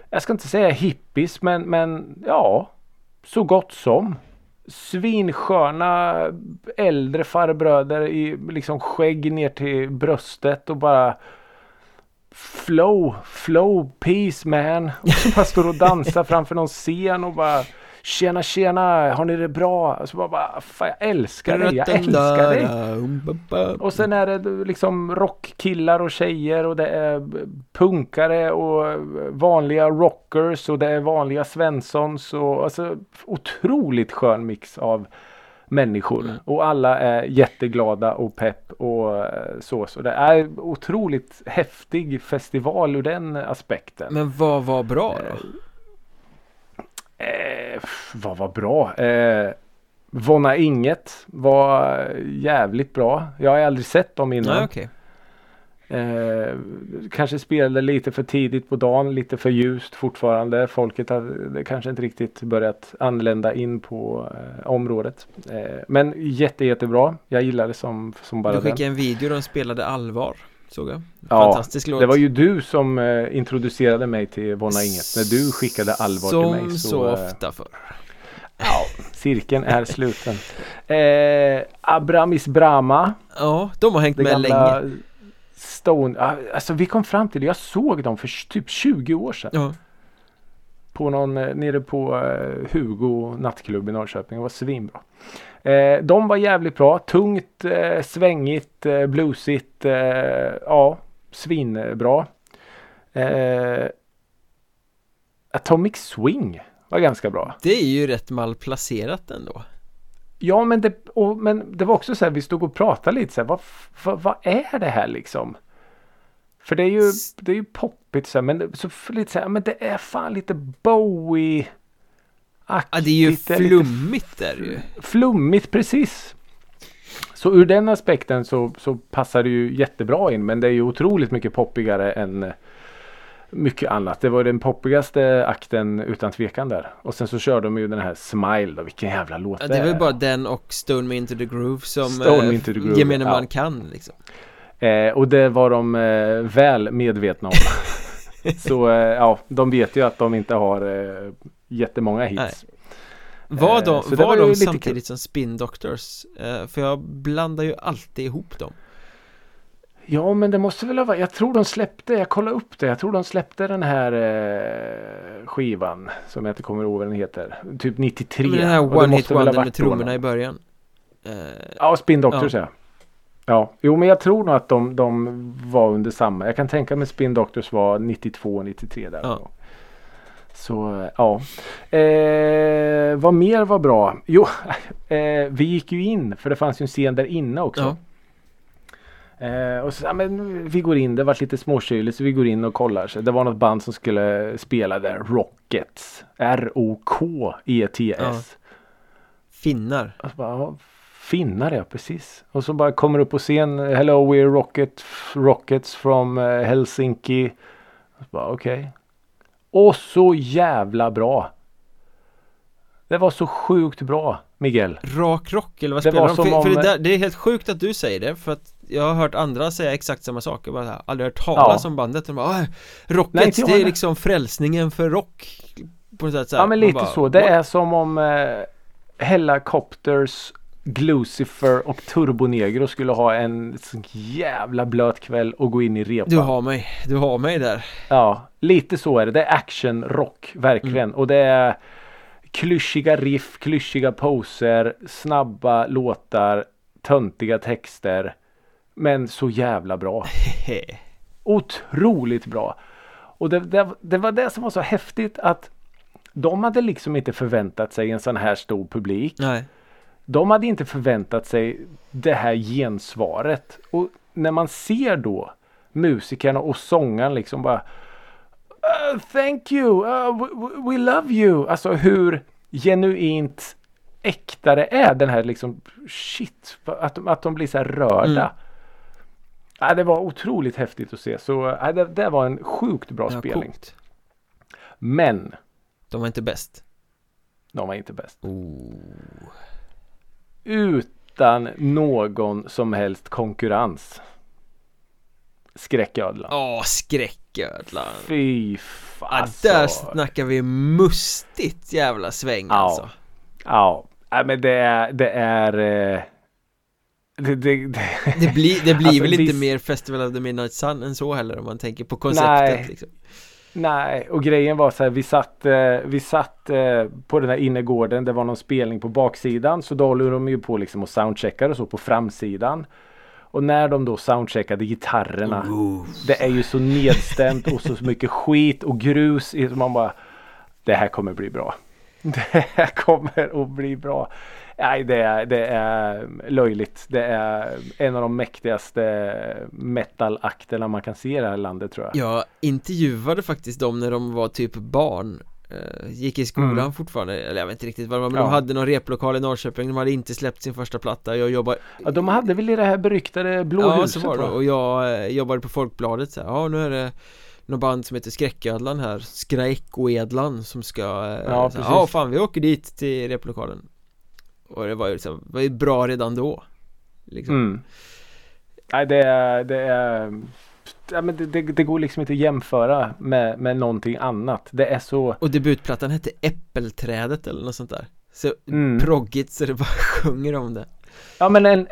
S2: Jag ska inte säga hippies men, men ja Så gott som Svinsköna äldre farbröder i liksom skägg ner till bröstet och bara Flow, flow, peace man. Och så bara står och dansar framför någon scen och bara Tjena tjena, har ni det bra? Alltså bara, bara fan, jag älskar dig, jag älskar dig. Och sen är det liksom rockkillar och tjejer och det är punkare och vanliga rockers och det är vanliga svenssons och alltså otroligt skön mix av människor. Mm. Och alla är jätteglada och pepp och eh, så. Så det är otroligt häftig festival ur den aspekten.
S1: Men vad var bra då?
S2: Eh, vad var bra? Eh, Vonna Inget var jävligt bra. Jag har aldrig sett dem innan.
S1: Nej, okay.
S2: Eh, kanske spelade lite för tidigt på dagen, lite för ljust fortfarande. Folket har kanske inte riktigt börjat anlända in på eh, området. Eh, men jätte, jättebra. Jag gillar det som, som bara
S1: Du skickade den. en video de spelade allvar. Såg jag.
S2: Fantastisk ja, låt. Det var ju du som eh, introducerade mig till Vonna Inget. När du skickade allvar
S1: som
S2: till mig.
S1: Som så, så ofta för.
S2: Ja, cirkeln är sluten. Eh, Abramis Brama.
S1: Ja, de har hängt med länge.
S2: Stone, alltså vi kom fram till det. Jag såg dem för typ 20 år sedan. Ja. På någon, eh, nere på uh, Hugo nattklubb i Norrköping. Det var svinbra. Eh, de var jävligt bra. Tungt, eh, svängigt, eh, bluesigt. Eh, ja, svinbra. Eh, Atomic Swing var ganska bra.
S1: Det är ju rätt malplacerat ändå.
S2: Ja, men det, och, men det var också så här, vi stod och pratade lite så här, vad, vad, vad är det här liksom? För det är ju, det är ju poppigt så här, men så lite så här, men det är fan lite Bowie
S1: aktigt. Ja, det är ju flummigt där ju.
S2: Flummigt, precis. Så ur den aspekten så, så passar det ju jättebra in. Men det är ju otroligt mycket poppigare än mycket annat. Det var den poppigaste akten utan tvekan där. Och sen så körde de ju den här Smile då. Vilken jävla låt
S1: ja, det är. Det väl bara den och Stone Me Into The Groove som Stone eh, into the groove, gemene man ja. kan liksom.
S2: Eh, och det var de eh, väl medvetna om. <laughs> så eh, ja, de vet ju att de inte har eh, jättemånga hits. Nej.
S1: Var de, var, var de samtidigt kul. som Spin Doctors? Eh, för jag blandar ju alltid ihop dem.
S2: Ja men det måste väl ha varit, jag tror de släppte, jag kollade upp det, jag tror de släppte den här eh, skivan som jag inte kommer ihåg vad den heter. Typ 93. Men
S1: den här One Hit Wonder med trummorna i början.
S2: Eh, ja, Spin Doctors ja. ja. Ja, jo men jag tror nog att de, de var under samma. Jag kan tänka mig Spin Doctors var 92, 93 där. Ja. Så ja. Eh, vad mer var bra? Jo, <laughs> eh, vi gick ju in för det fanns ju en scen där inne också. Ja. Eh, och så, ja, men vi går in, det var lite småkyligt så vi går in och kollar. Så det var något band som skulle spela där, Rockets. R-O-K-E-T-S. Ja.
S1: Finnar.
S2: Alltså bara, finnar ja, precis. Och så bara kommer upp på scen, Hello we're Rocket, Rockets from uh, Helsinki. Okej. Okay. Och så jävla bra. Det var så sjukt bra Miguel
S1: Rak rock eller vad spelar de? För, om... för det, där, det, är helt sjukt att du säger det för att Jag har hört andra säga exakt samma sak Jag bara aldrig hört talas ja. om bandet de bara, Rockets, Nej, det är liksom frälsningen för rock På något sätt så här.
S2: Ja men lite
S1: bara,
S2: så. Det
S1: what?
S2: är som om eh, Helicopters, Glucifer och Turbonegro skulle ha en sån jävla blöt kväll och gå in i repan.
S1: Du har mig, du har mig där.
S2: Ja, lite så är det. Det är action rock, verkligen.
S1: Mm.
S2: Och det är klyschiga riff, klyschiga poser, snabba låtar, töntiga texter. Men så jävla bra. <laughs> Otroligt bra. Och det, det, det var det som var så häftigt att de hade liksom inte förväntat sig en sån här stor publik.
S1: Nej.
S2: De hade inte förväntat sig det här gensvaret. Och när man ser då musikerna och sångaren liksom bara "Uh, Thank you, uh, we, we love you. Alltså hur genuint äkta det är den här liksom shit. Att, de- att de blir så här rörda.
S1: Mm.
S2: Ja, det var otroligt häftigt att se. Så ja, det, det var en sjukt bra
S1: Ja,
S2: spelning.
S1: coolt.
S2: Men
S1: De var inte bäst.
S2: de var inte bäst.
S1: Oh.
S2: Utan någon som helst konkurrens. Skräcködlan.
S1: Åh, skräcködlan.
S2: Fy
S1: Ja,
S2: fasen.
S1: där snackar vi mustigt jävla sväng
S2: Ja.
S1: alltså.
S2: Ja, Nej, men det är, det är eh, det, det, det,
S1: Det blir, det blir
S2: Alltså,
S1: väl inte mer Festival of the Midnight Sun än så heller om man tänker på konceptet
S2: Nej.
S1: liksom.
S2: Nej, och grejen var så här, vi satt, eh, vi satt eh, på den här innergården, det var någon spelning på baksidan, så då håller de ju på liksom och soundcheckar och så på framsidan. Och när de då soundcheckade gitarrerna, det är ju så nedstämt och så mycket skit och grus man bara, det här kommer bli bra. <laughs> Det här kommer att bli bra. Nej, det är, det är löjligt. Det är en av de mäktigaste metalakterna man kan se i det här landet tror jag.
S1: Jag intervjuade faktiskt dem när de var typ barn Eh, Gick i skolan
S2: Mm.
S1: fortfarande, eller jag vet inte riktigt vad det var men
S2: Ja.
S1: de hade någon replokal i Norrköping De hade inte släppt sin första platta Jag jobbar
S2: Ja, de hade väl i det här beryktade Blå
S1: Ja
S2: huset
S1: så var det och jag eh, jobbade på Folkbladet så här, Ja nu är det något band som heter Skräcködlan här Skräckoedlan som ska eh,
S2: Ja,
S1: här. Ja fan vi åker dit till replokalen Och det var ju liksom, det var ju bra redan då liksom.
S2: Mm. Nej det är, det är ja, men det, det, det går liksom inte att jämföra med, med någonting annat. Det är så
S1: Och debutplattan hette Äppelträdet eller något sånt där Så
S2: Mm.
S1: proggigt så det bara <laughs> sjunger om det
S2: Ja men en,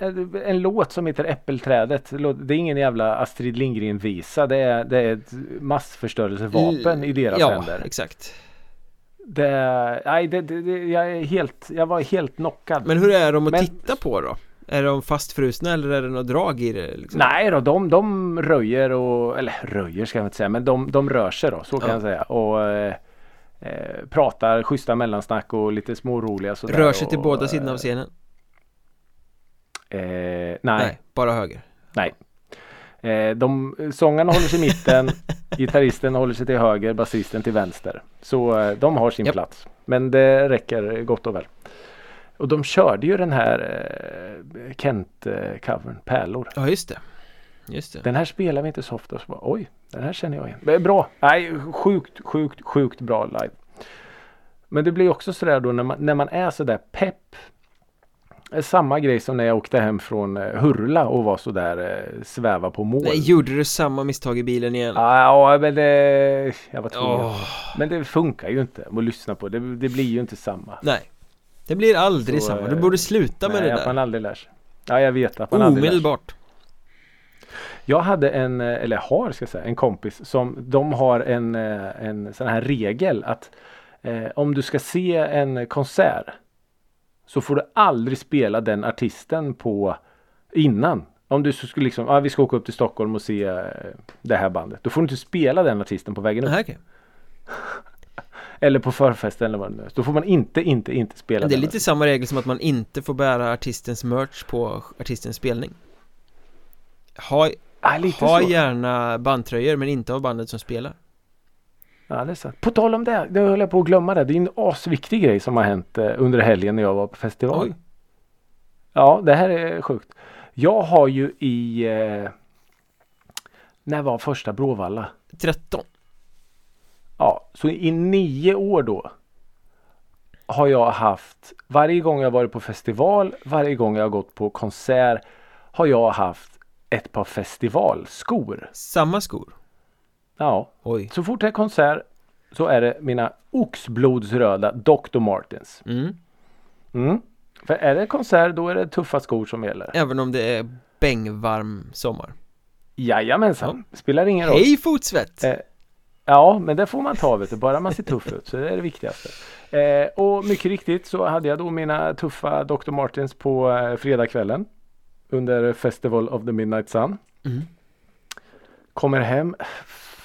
S2: en, låt som heter Äppelträdet. Det är ingen jävla Astrid Lindgren visa. Det är, det är ett massförstörelsevapen i deras
S1: Ja,
S2: händer.
S1: exakt
S2: Det, nej, det, det, jag, är helt, jag var helt knockad.
S1: Men hur är de att
S2: Men-
S1: titta på då? Är de fastfrusna eller är det något drag i det? Liksom?
S2: Nej då, de, de röjer och, eller röjer ska jag inte säga, men de, de rör sig då, så kan
S1: Ja.
S2: jag säga. Och eh, eh, pratar schyssta mellansnack och lite småroliga sådär.
S1: Rör sig till
S2: och,
S1: båda sidorna av scenen?
S2: Eh, nej,
S1: Nej, bara höger
S2: nej. Eh, de, sångarna håller sig i mitten, <laughs> gitarristen håller sig till höger, basisten till vänster. Så eh, de har sin
S1: Japp.
S2: plats. Men det räcker gott och väl. Och de körde ju den här eh, Kent-covern, Pärlor.
S1: Ja just det Just det
S2: Den här spelar vi inte så ofta. Så bara, Oj, den här känner jag igen. Bra! Nej, sjukt, sjukt, sjukt bra live. Men det blir också sådär då när man, när man är sådär pepp. Eh, Samma grej som när jag åkte hem från eh, Hurla och var sådär eh, sväva på mål.
S1: Nej, gjorde du samma misstag i bilen igen?
S2: Ja, ja, men det... Jag var tvungen.
S1: Åh,
S2: Men det funkar ju inte att lyssna på. Det, det blir ju inte samma.
S1: nej Det blir aldrig
S2: Så,
S1: samma, du borde sluta med
S2: Nej,
S1: det
S2: att man
S1: där
S2: aldrig lär sig. Ja, jag vet att man aldrig lär sig.
S1: Omedelbart
S2: Jag hade en, eller har ska jag säga, en kompis som de har en, en sån här regel att eh, om du ska se en konsert så får du aldrig spela den artisten på innan. Om du skulle liksom, ah, vi ska åka upp till Stockholm och se eh, det här bandet. Då får du inte spela den artisten på vägen upp.
S1: Okej. <laughs>
S2: Eller på förfesten eller vad det nu är. Då får man inte, inte, inte spela
S1: Men Det är
S2: den
S1: lite samma regel som att man inte får bära artistens merch på artistens spelning Ha,
S2: ah,
S1: ha
S2: så.
S1: gärna bandtröjor men inte av bandet som spelar
S2: Ja, det är sant. På tal om det, det höll jag på att glömma det. Det är en asviktig grej som har hänt eh, under helgen när jag var på festival.
S1: Oj.
S2: Ja, det här är sjukt. Jag har ju i... Eh, när var första Bråvalla?
S1: 13
S2: Ja, så i nio år då har jag haft varje gång jag varit på festival, varje gång jag har gått på konsert har jag haft ett par festivalskor.
S1: Samma skor?
S2: Ja,
S1: Oj
S2: så fort det är konsert så är det mina oxblodsröda Dr. Martens.
S1: Mm.
S2: Mm. För är det konsert då är det tuffa skor som gäller.
S1: Även om det är bängvarm sommar.
S2: Jajamensan, spelar ingen roll.
S1: Hej fotsvett!
S2: Eh, ja, men det får man ta vet du, bara man ser tuff ut. Så det är det viktigaste. Eh, och mycket riktigt så hade jag då mina tuffa Dr. Martens på eh, fredagskvällen. Under Festival of the Midnight Sun.
S1: Mm.
S2: Kommer hem.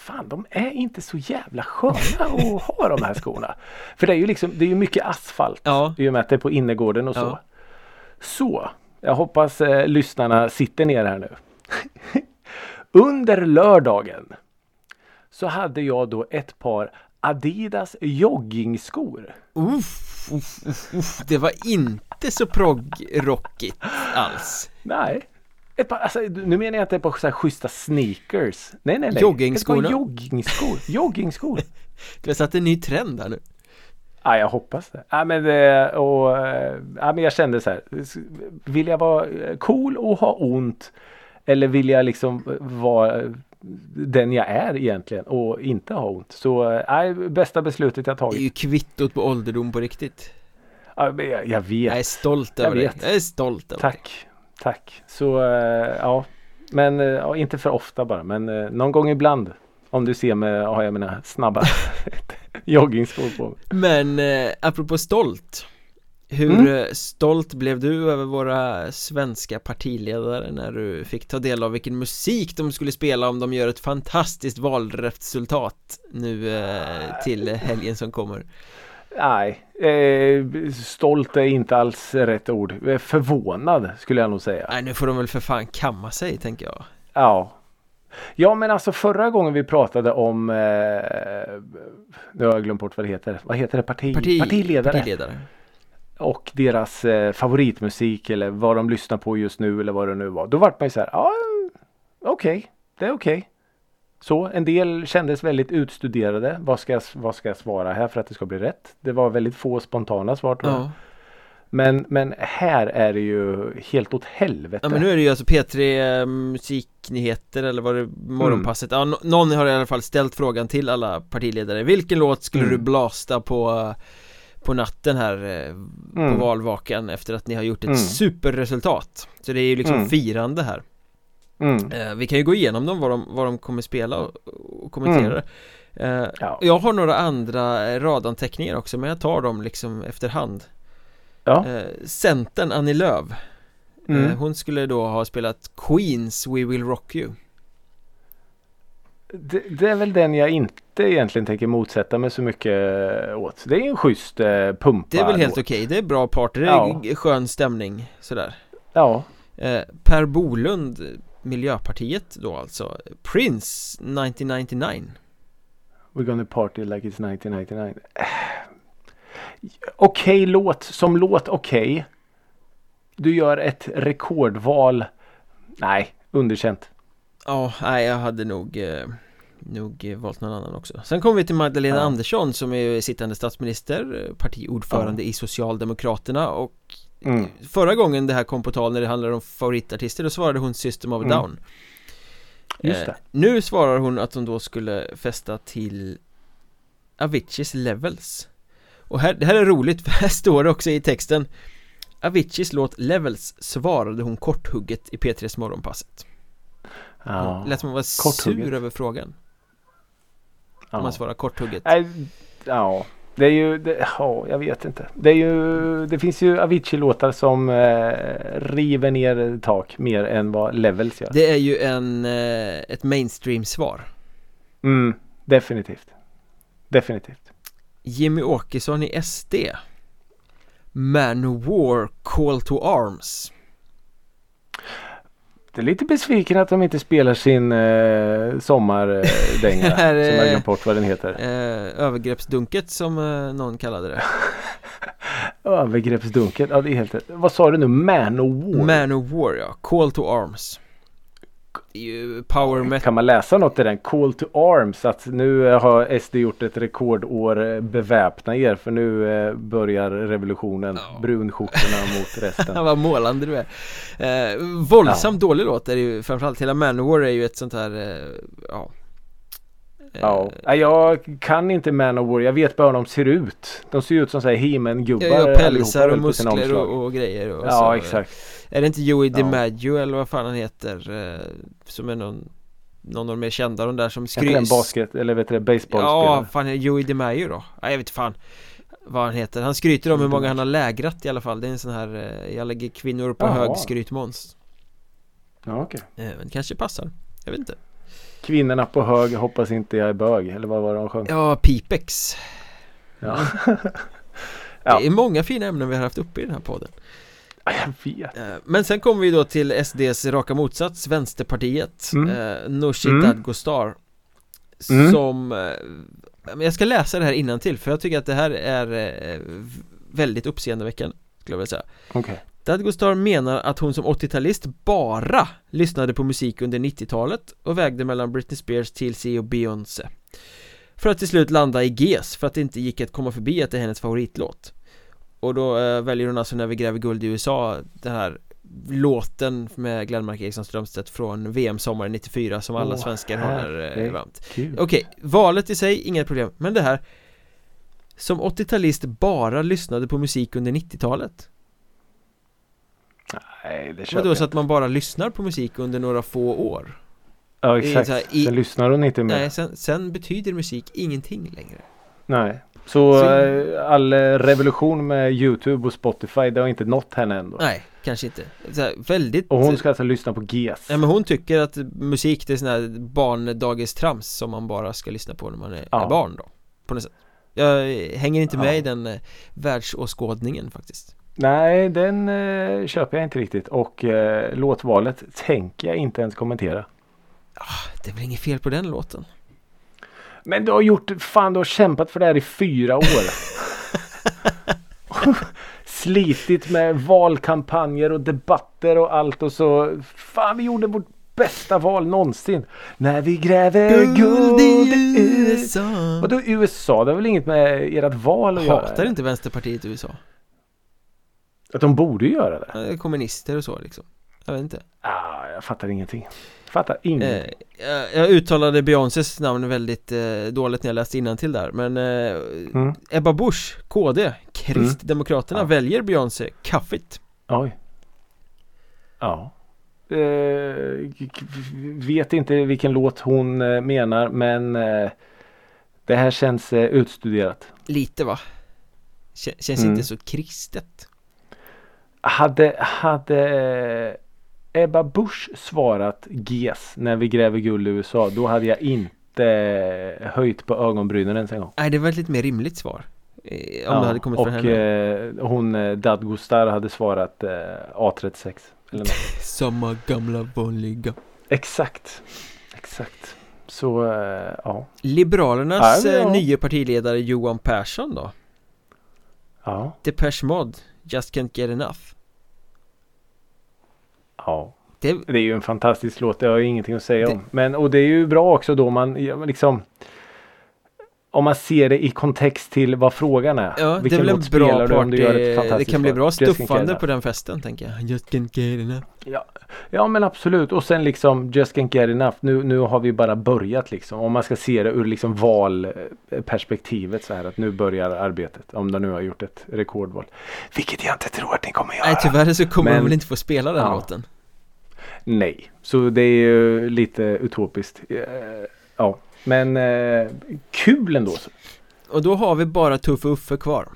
S2: Fan, de är inte så jävla sköna att ha de här skorna. För det är ju liksom, det är ju mycket asfalt.
S1: Ja.
S2: I och med att det är på innergården och så.
S1: Ja.
S2: Så, jag hoppas eh, lyssnarna sitter ner här nu. <laughs> Under lördagen så hade jag då ett par Adidas joggingskor.
S1: Uff, uff, uff. Det var inte så proggrockigt alls.
S2: Nej. Ett par, alltså, nu menar jag inte ett par så här schyssta sneakers. Nej, nej, nej. Par joggingskor. <laughs> Joggingskor.
S1: Du har satt en ny trend här nu.
S2: Ja, jag hoppas det. Ja, men, det, och, eh, ja, men jag kände så här. Vill jag vara cool och ha ont? Eller vill jag liksom vara den jag är egentligen och inte ha ont? Så nej, bästa beslutet jag
S1: Det är
S2: tagit.
S1: ju kvittot på ålderdom på riktigt.
S2: Ja, jag, jag vet.
S1: Jag är stolt
S2: Jag
S1: över det.
S2: vet.
S1: Jag är stolt över det.
S2: Tack. Tack. Så eh, ja. Men eh, ja, inte för ofta bara. Men eh, någon gång ibland. Om du ser mig har jag mina snabba <laughs> joggingskor på mig.
S1: Men eh, apropå stolt Hur
S2: Mm.
S1: stolt blev du över våra svenska partiledare när du fick ta del av vilken musik de skulle spela om de gör ett fantastiskt valresultat nu eh, till helgen som kommer?
S2: Nej, eh, stolt är inte alls rätt ord. Eh, Förvånad skulle jag nog säga.
S1: Nej nu får de väl för fan kamma sig tänker jag
S2: Ja. Ja men alltså förra gången vi pratade om eh, Nu har jag glömt bort vad det heter. Vad heter det? Parti,
S1: Parti,
S2: partiledare.
S1: partiledare.
S2: Och deras eh, favoritmusik eller vad de lyssnar på just nu eller vad det nu var. Då vart man ju så här. Ja okej. det är okej. Så en del kändes väldigt utstuderade. Vad ska, jag, vad ska jag svara här för att det ska bli rätt? Det var väldigt få spontana svar tror jag.
S1: Ja.
S2: Men, men här är det ju helt åt helvete.
S1: ja men nu är det ju alltså P3 eh, musiknyheter eller vad det morgonpasset Ja nå- någon har i alla fall ställt frågan till alla partiledare Vilken låt skulle
S2: Mm.
S1: du blasta på på natten här eh, på
S2: Mm.
S1: valvakan efter att ni har gjort ett
S2: Mm.
S1: superresultat Så det är ju liksom
S2: Mm.
S1: firande här
S2: Mm.
S1: eh, Vi kan ju gå igenom dem vad de, vad de kommer spela och, och kommentera det eh,
S2: Ja.
S1: Jag har några andra eh, radanteckningar också men jag tar dem liksom efterhand
S2: Ja.
S1: eh, Centern Annie Lööf
S2: Mm.
S1: eh, Hon skulle då ha spelat Queens We Will Rock You
S2: Det, det är väl den jag inte egentligen tänker motsätta mig så mycket åt. Det är en schysst eh, pumpa.
S1: Det är väl helt okej, det är bra party, det är
S2: Ja.
S1: skön stämning sådär
S2: Ja.
S1: eh, Per Bolund, Miljöpartiet då alltså Prince 1999
S2: We're gonna party like it's 1999. Eh, Okej låt, som låt okej. Du gör ett rekordval. Nej, underkänt.
S1: Ja, nej jag hade nog eh, Nog valt någon annan också Sen kommer vi till Magdalena
S2: Ja.
S1: Andersson som är sittande statsminister Partiordförande i Socialdemokraterna och
S2: Mm.
S1: Förra gången det här kom på tal när det handlade om favoritartister Då svarade hon System of
S2: Mm.
S1: Down
S2: Just
S1: Eh,
S2: det.
S1: Nu svarar hon att hon då skulle fästa till Aviciis Levels Och här, det här är roligt <laughs> för här står det också i texten Aviciis låt Levels svarade hon korthugget i P3s morgonpasset
S2: Ja.
S1: Hon Lät som hon var
S2: Korthugget.
S1: sur över frågan Om
S2: ja.
S1: man svarar korthugget
S2: ja. Det är ju, det, ja, jag vet inte. Det är ju, det finns ju Avicii-låtar som eh, river ner tak mer än vad Levels gör.
S1: Det är ju en, eh, ett mainstream-svar
S2: Mm, definitivt. Definitivt.
S1: Jimmy Åkesson i SD Manowar Call to Arms
S2: Det är lite besviken att de inte spelar sin eh, sommardänga. <laughs> Som jag glömt bort vad den heter.
S1: eh, Övergreppsdunket som eh, någon kallade det <laughs>
S2: Övergreppsdunket. Ja, det är helt rätt. Vad sa du nu? Manowar?
S1: Manowar ja, Call to Arms power metal
S2: Kan man läsa något i den? Call to arms. Att nu eh, har SD gjort ett rekordår. eh, Beväpna er. För nu eh, börjar revolutionen.
S1: Ja.
S2: Brunskjortorna <laughs> mot resten.
S1: Vad målande du är eh, Våldsamt dålig låt är det ju framförallt Hela Manowar är ju ett sånt här eh, Ja
S2: Ja, jag kan inte Manowar. Jag vet bara hur de ser ut. De ser ut som såhär He-Man-gubbar.
S1: Ja, ja, pälsar och muskler och, och, grejer. Och
S2: ja, så. exakt.
S1: Är det inte Joey DiMaggio eller vad fan han heter? Som är någon någon av de mer kända de där som
S2: skryts en basket eller vet du baseball
S1: Ja, fan är Joey DiMaggio då? Ja, jag vet fan vad han heter Han skryter om hur många han har lägrat i alla fall Det är en sån här eh, Jag lägger kvinnor på Aha. hög skrytmåns
S2: Ja okej okay.
S1: eh, Men kanske passar Jag vet inte
S2: Kvinnorna på hög hoppas inte jag är bög Eller vad var det de sjöng?
S1: Ja, Pipex
S2: Ja <laughs>
S1: ja. Det är många fina ämnen vi har haft uppe i den här podden
S2: jag vet eh,
S1: Men sen kommer vi då till SDs raka motsats Vänsterpartiet mm. eh, Nooshi mm. Dadgostar mm. Som eh, Jag ska läsa det här till för jag tycker att det här är eh, Väldigt uppseendeväckande Skulle jag vilja säga
S2: okay.
S1: Dadgostar menar att hon som 80-talist bara lyssnade på musik under 90-talet och vägde mellan Britney Spears, TLC och Beyoncé För att till slut landa i GES för att det inte gick att komma förbi att det är hennes favoritlåt och då eh, väljer hon alltså när vi gräver guld i USA Den här låten med Glenmark Eriksson Strömstedt från VM sommaren 94 som alla oh, svenskar håller eh, varmt. Okej, okay, valet i sig, inga problem. Men det här Som 80-talist bara lyssnade på musik under 90-talet
S2: Nej, det köper
S1: Vadå, så att man bara lyssnar på musik under några få år?
S2: Ja, exakt, här, i, sen lyssnar hon inte mer.
S1: Nej, sen, sen betyder musik ingenting längre.
S2: Nej så, så eh, all revolution med Youtube och Spotify det har inte nått henne ändå
S1: Nej, kanske inte här, Väldigt
S2: Och hon ska alltså lyssna på GES
S1: Ja men hon tycker att musik det är sån här barndagistrams som man bara ska lyssna på när man är, ja. är barn då På något sätt Jag hänger inte med ja. i den eh, världsåskådningen faktiskt
S2: Nej, den eh, köper jag inte riktigt och eh, låtvalet tänker jag inte ens kommentera.
S1: Ah, det är väl inget fel på den låten?
S2: Men du har gjort, fan du har kämpat för det här i fyra år. <laughs> Slitit med valkampanjer och debatter och allt och så. Fan vi gjorde vårt bästa val någonsin. När vi gräver guld, i USA. Vadå USA? Det har väl inget med ert val att
S1: göra? Hatar inte Vänsterpartiet USA?
S2: Att de borde göra det.
S1: Kommunister och så liksom. Jag vet inte.
S2: Ah, jag fattar ingenting. Fattar ingenting.
S1: Eh, jag uttalade Beyoncés namn väldigt eh, dåligt när jag läste till där Men eh, mm. Ebba Busch, KD, Kristdemokraterna mm. ja. väljer Beyoncé kaffigt
S2: Oj Ja eh, Vet inte vilken låt hon eh, menar men eh, Det här känns utstuderat
S1: Lite va? Känns mm. inte så kristet
S2: Hade, hade Ebba Busch svarat GES när vi gräver guld i USA då hade jag inte höjt på ögonbrynen ens en gång.
S1: Nej det var ett lite mer rimligt svar. Eh, om ja, det hade kommit
S2: och
S1: från henne.
S2: Eh, hon eh, Dadgostar hade svarat eh, A36. Eller något. <laughs>
S1: Samma gamla vanliga.
S2: Exakt. Exakt. Så eh, ja.
S1: Liberalernas ja, ja. Nya partiledare Johan Persson då?
S2: Ja.
S1: Depeche Mode, Just Can't Get Enough.
S2: Ja. Det, det, är ju en fantastisk låt, det har jag ingenting att säga det, om. Men och det är ju bra också då man liksom om man ser det i kontext till vad frågan är.
S1: Ja, Vilken det är väl en bra party, det, det kan bli bra stuffande på den festen tänker jag. Just can't get enough.
S2: Ja, ja men absolut och sen liksom Just can't get enough. Nu, nu har vi bara börjat liksom. Om man ska se det ur liksom valperspektivet så här att nu börjar arbetet. Om de nu har gjort ett rekordval. Vilket jag inte tror att ni kommer göra.
S1: Nej tyvärr så kommer men, de väl inte få spela den ja. låten.
S2: Nej, så det är ju lite utopiskt. Eh, ja. Men eh, kul ändå.
S1: Och då har vi bara Tuffe Uffe kvar.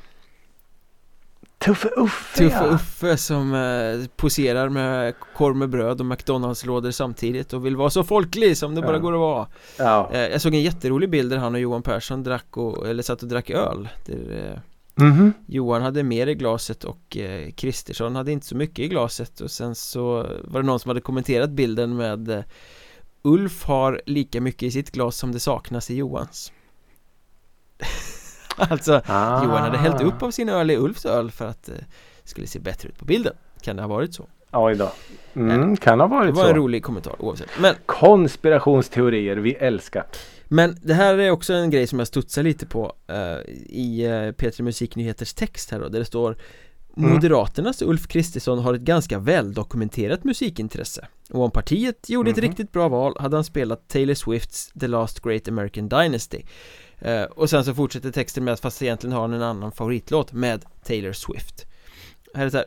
S2: Tuffe Uffe
S1: Tuffe ja. Uffe som eh, poserar med korv med bröd och McDonalds-lådor samtidigt och vill vara så folklig som det ja. bara går att vara
S2: ja.
S1: eh, Jag såg en jätterolig bild där han och Johan Persson drack och, eller satt och drack öl där, eh,
S2: Mm -hmm.
S1: Johan hade mer i glaset och eh, Kristersson hade inte så mycket i glaset och sen så var det någon som hade kommenterat bilden med eh, Ulf har lika mycket i sitt glas som det saknas i Johans <laughs> Alltså ah. Johan hade hällt upp av sin öl i Ulfs öl för att det eh, skulle se bättre ut på bilden Kan det ha varit så?
S2: Oj då mm, Kan ha varit så
S1: Det var så. en rolig kommentar oavsett Men
S2: Konspirationsteorier, vi älskar
S1: Men det här är också en grej som jag studsar lite på uh, I uh, P3 Musiknyheters text här då Där det står. Moderaternas Ulf Kristersson har ett ganska väldokumenterat musikintresse. Och om partiet gjorde mm. ett riktigt bra val hade han spelat Taylor Swifts The Last Great American Dynasty. Eh, Och sen så fortsätter texten med att fast egentligen har han en annan favoritlåt med Taylor Swift. Här är så här,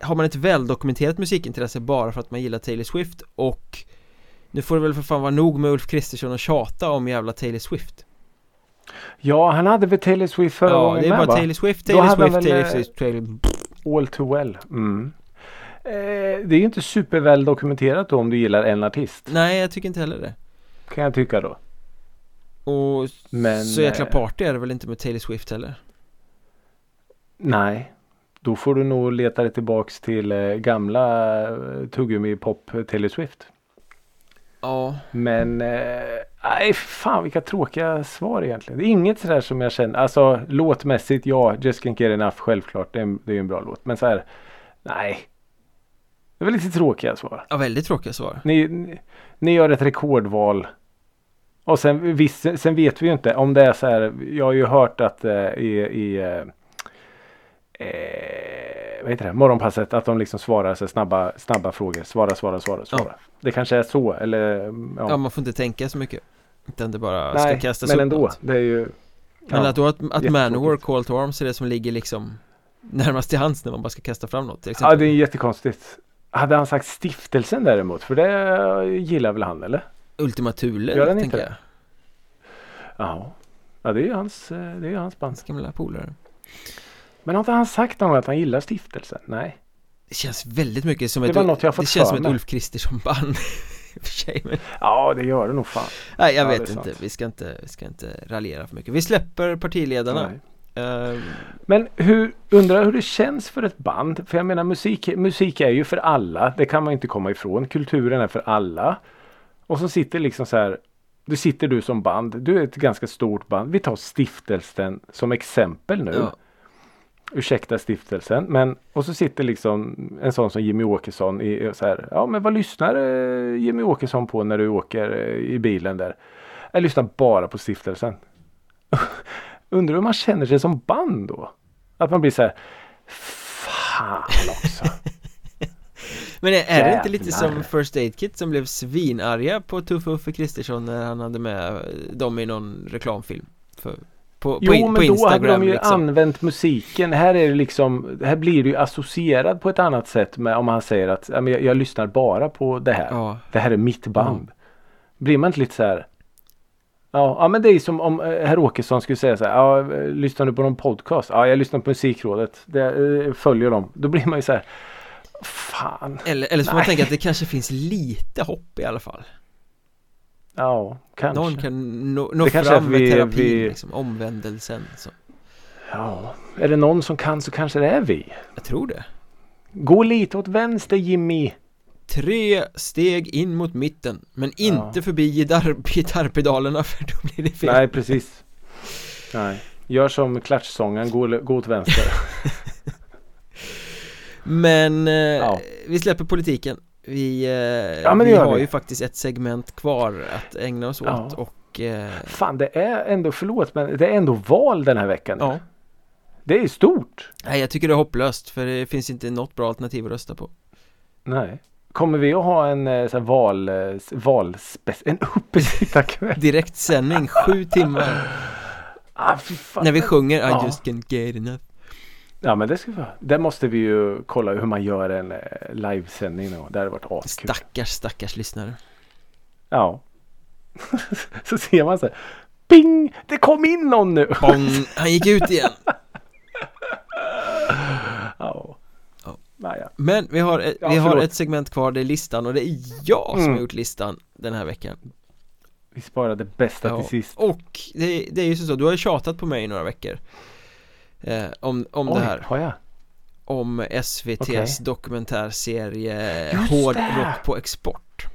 S1: Har man ett väldokumenterat musikintresse bara för att man gillar Taylor Swift? Och Nu får det väl för fan vara nog med Ulf Kristersson och tjata om jävla Taylor Swift.
S2: Ja, han hade väl Taylor Swift förra
S1: ja,
S2: gången
S1: det är bara va? Taylor Swift, Taylor Swift, väl, Taylor Swift, Taylor
S2: All too well. Mm. Eh, det är ju inte superväl dokumenterat då om du gillar en artist.
S1: Nej, jag tycker inte heller det.
S2: Kan jag tycka då.
S1: Och Men, så jäkla eh, party är det väl inte med Taylor Swift heller?
S2: Nej. Då får du nog leta dig tillbaks till eh, gamla eh, tuggummi pop Taylor Swift.
S1: Ja.
S2: Men eh, nej fan vilka tråkiga svar egentligen. Det är inget sådär som jag känner. Alltså låtmässigt ja, Just Can't Get Enough självklart. Det är, en, det är en bra låt. Men så här, nej. Det väl lite tråkiga svar.
S1: Ja väldigt tråkiga svar.
S2: Ni, ni, ni gör ett rekordval. Och sen, visst, sen vet vi ju inte om det är så här. Jag har ju hört att eh, i, i eh, eh, vad heter det, morgonpasset att de liksom svarar så snabba, snabba frågor. Svara, svara, svara, svara. Ja. Det kanske är så eller
S1: ja. ja. man får inte tänka så mycket. Utan det bara Nej, ska kastas
S2: men ändå. Det är ju
S1: ja, Men att då att, att Manowar Call to Arms är det som ligger liksom närmast till hands när man bara ska kasta fram något till
S2: exempel. Ja det är jättekonstigt. Hade han sagt stiftelsen däremot? För det gillar väl han eller?
S1: Ultima Thule tänker jag.
S2: Ja. Ja det är ju hans, eh, det är hans band. Hans
S1: gamla polare.
S2: Men har inte han sagt någon att han gillar stiftelsen? Nej.
S1: Det känns väldigt mycket som det ett, var något jag fått det känns som ett Ulf Kristersson band <laughs>
S2: men... Ja det gör det nog fan.
S1: Nej jag ja, vet inte, vi ska inte, vi ska inte raljera för mycket. Vi släpper partiledarna. Uh...
S2: Men hur, undrar hur det känns för ett band? För jag menar musik, musik är ju för alla. Det kan man inte komma ifrån. Kulturen är för alla. Och så sitter liksom så här Du sitter du som band. Du är ett ganska stort band. Vi tar stiftelsen som exempel nu. Ja ursäkta stiftelsen. Men och så sitter liksom en sån som Jimmy Åkesson i så här. Ja men vad lyssnar eh, Jimmy Åkesson på när du åker eh, i bilen där? Jag lyssnar bara på stiftelsen. <laughs> Undrar hur man känner sig som band då? Att man blir så här. Fan också. <laughs>
S1: Men är, är det inte lite som First Aid Kit som blev svinarga på Tuffe Uffe Kristersson när han hade med dem i någon reklamfilm? För
S2: på, jo, på, men på Instagram, då hade de ju liksom. använt musiken. Här är det liksom, här blir det ju associerad på ett annat sätt med om man säger att jag, jag lyssnar bara på det här. Ja. Det här är mitt band. Ja. Blir man inte lite så här Ja, ja men det är som om eh, herr Åkesson skulle säga så här. Ja, lyssnar du på någon podcast? Ja, jag lyssnar på Musikrådet. Det, eh, följer dem. Då blir man ju så här. Fan.
S1: Eller, eller så får man tänka att det kanske finns lite hopp i alla fall.
S2: Ja, kanske.
S1: Någon kan nå, nå fram med vi, terapin, vi... liksom, omvändelsen. Så.
S2: Ja, är det någon som kan så kanske det är vi.
S1: Jag tror det.
S2: Gå lite åt vänster Jimmy.
S1: Tre steg in mot mitten, men inte ja. förbi <laughs> gitarrpedalerna för då blir det fel.
S2: Nej, precis. Nej, gör som klatschsången, gå, gå åt vänster. <laughs>
S1: men eh, ja. vi släpper politiken. Vi, eh, ja, vi har vi. ju faktiskt ett segment kvar att ägna oss åt ja. och eh...
S2: Fan det är ändå, förlåt men det är ändå val den här veckan ja. Det är stort
S1: Nej jag tycker det är hopplöst för det finns inte något bra alternativ att rösta på
S2: Nej Kommer vi att ha en eh, sån val, eh, valspec, en <laughs> uppesittarkväll?
S1: Direktsändning, sju timmar
S2: ah,
S1: När vi sjunger I just can't get enough
S2: Ja men det ska vi Det måste vi ju kolla hur man gör en eh, livesändning då. Det hade varit
S1: askul. Stackars stackars lyssnare.
S2: Ja. <laughs> så ser man så här. Ping! Det kom in någon nu!
S1: Bong! Han gick ut igen. <laughs>
S2: ja.
S1: Naja. Men vi har, ett, vi har ett segment kvar, det är listan och det är jag som mm. har gjort listan den här veckan.
S2: Vi sparar det bästa ja. till sist.
S1: Och det, det är ju så, du har ju tjatat på mig i några veckor eh, om, om Oj, det här
S2: har jag?
S1: Om SVT's okay. dokumentärserie Just Hård det. rock på export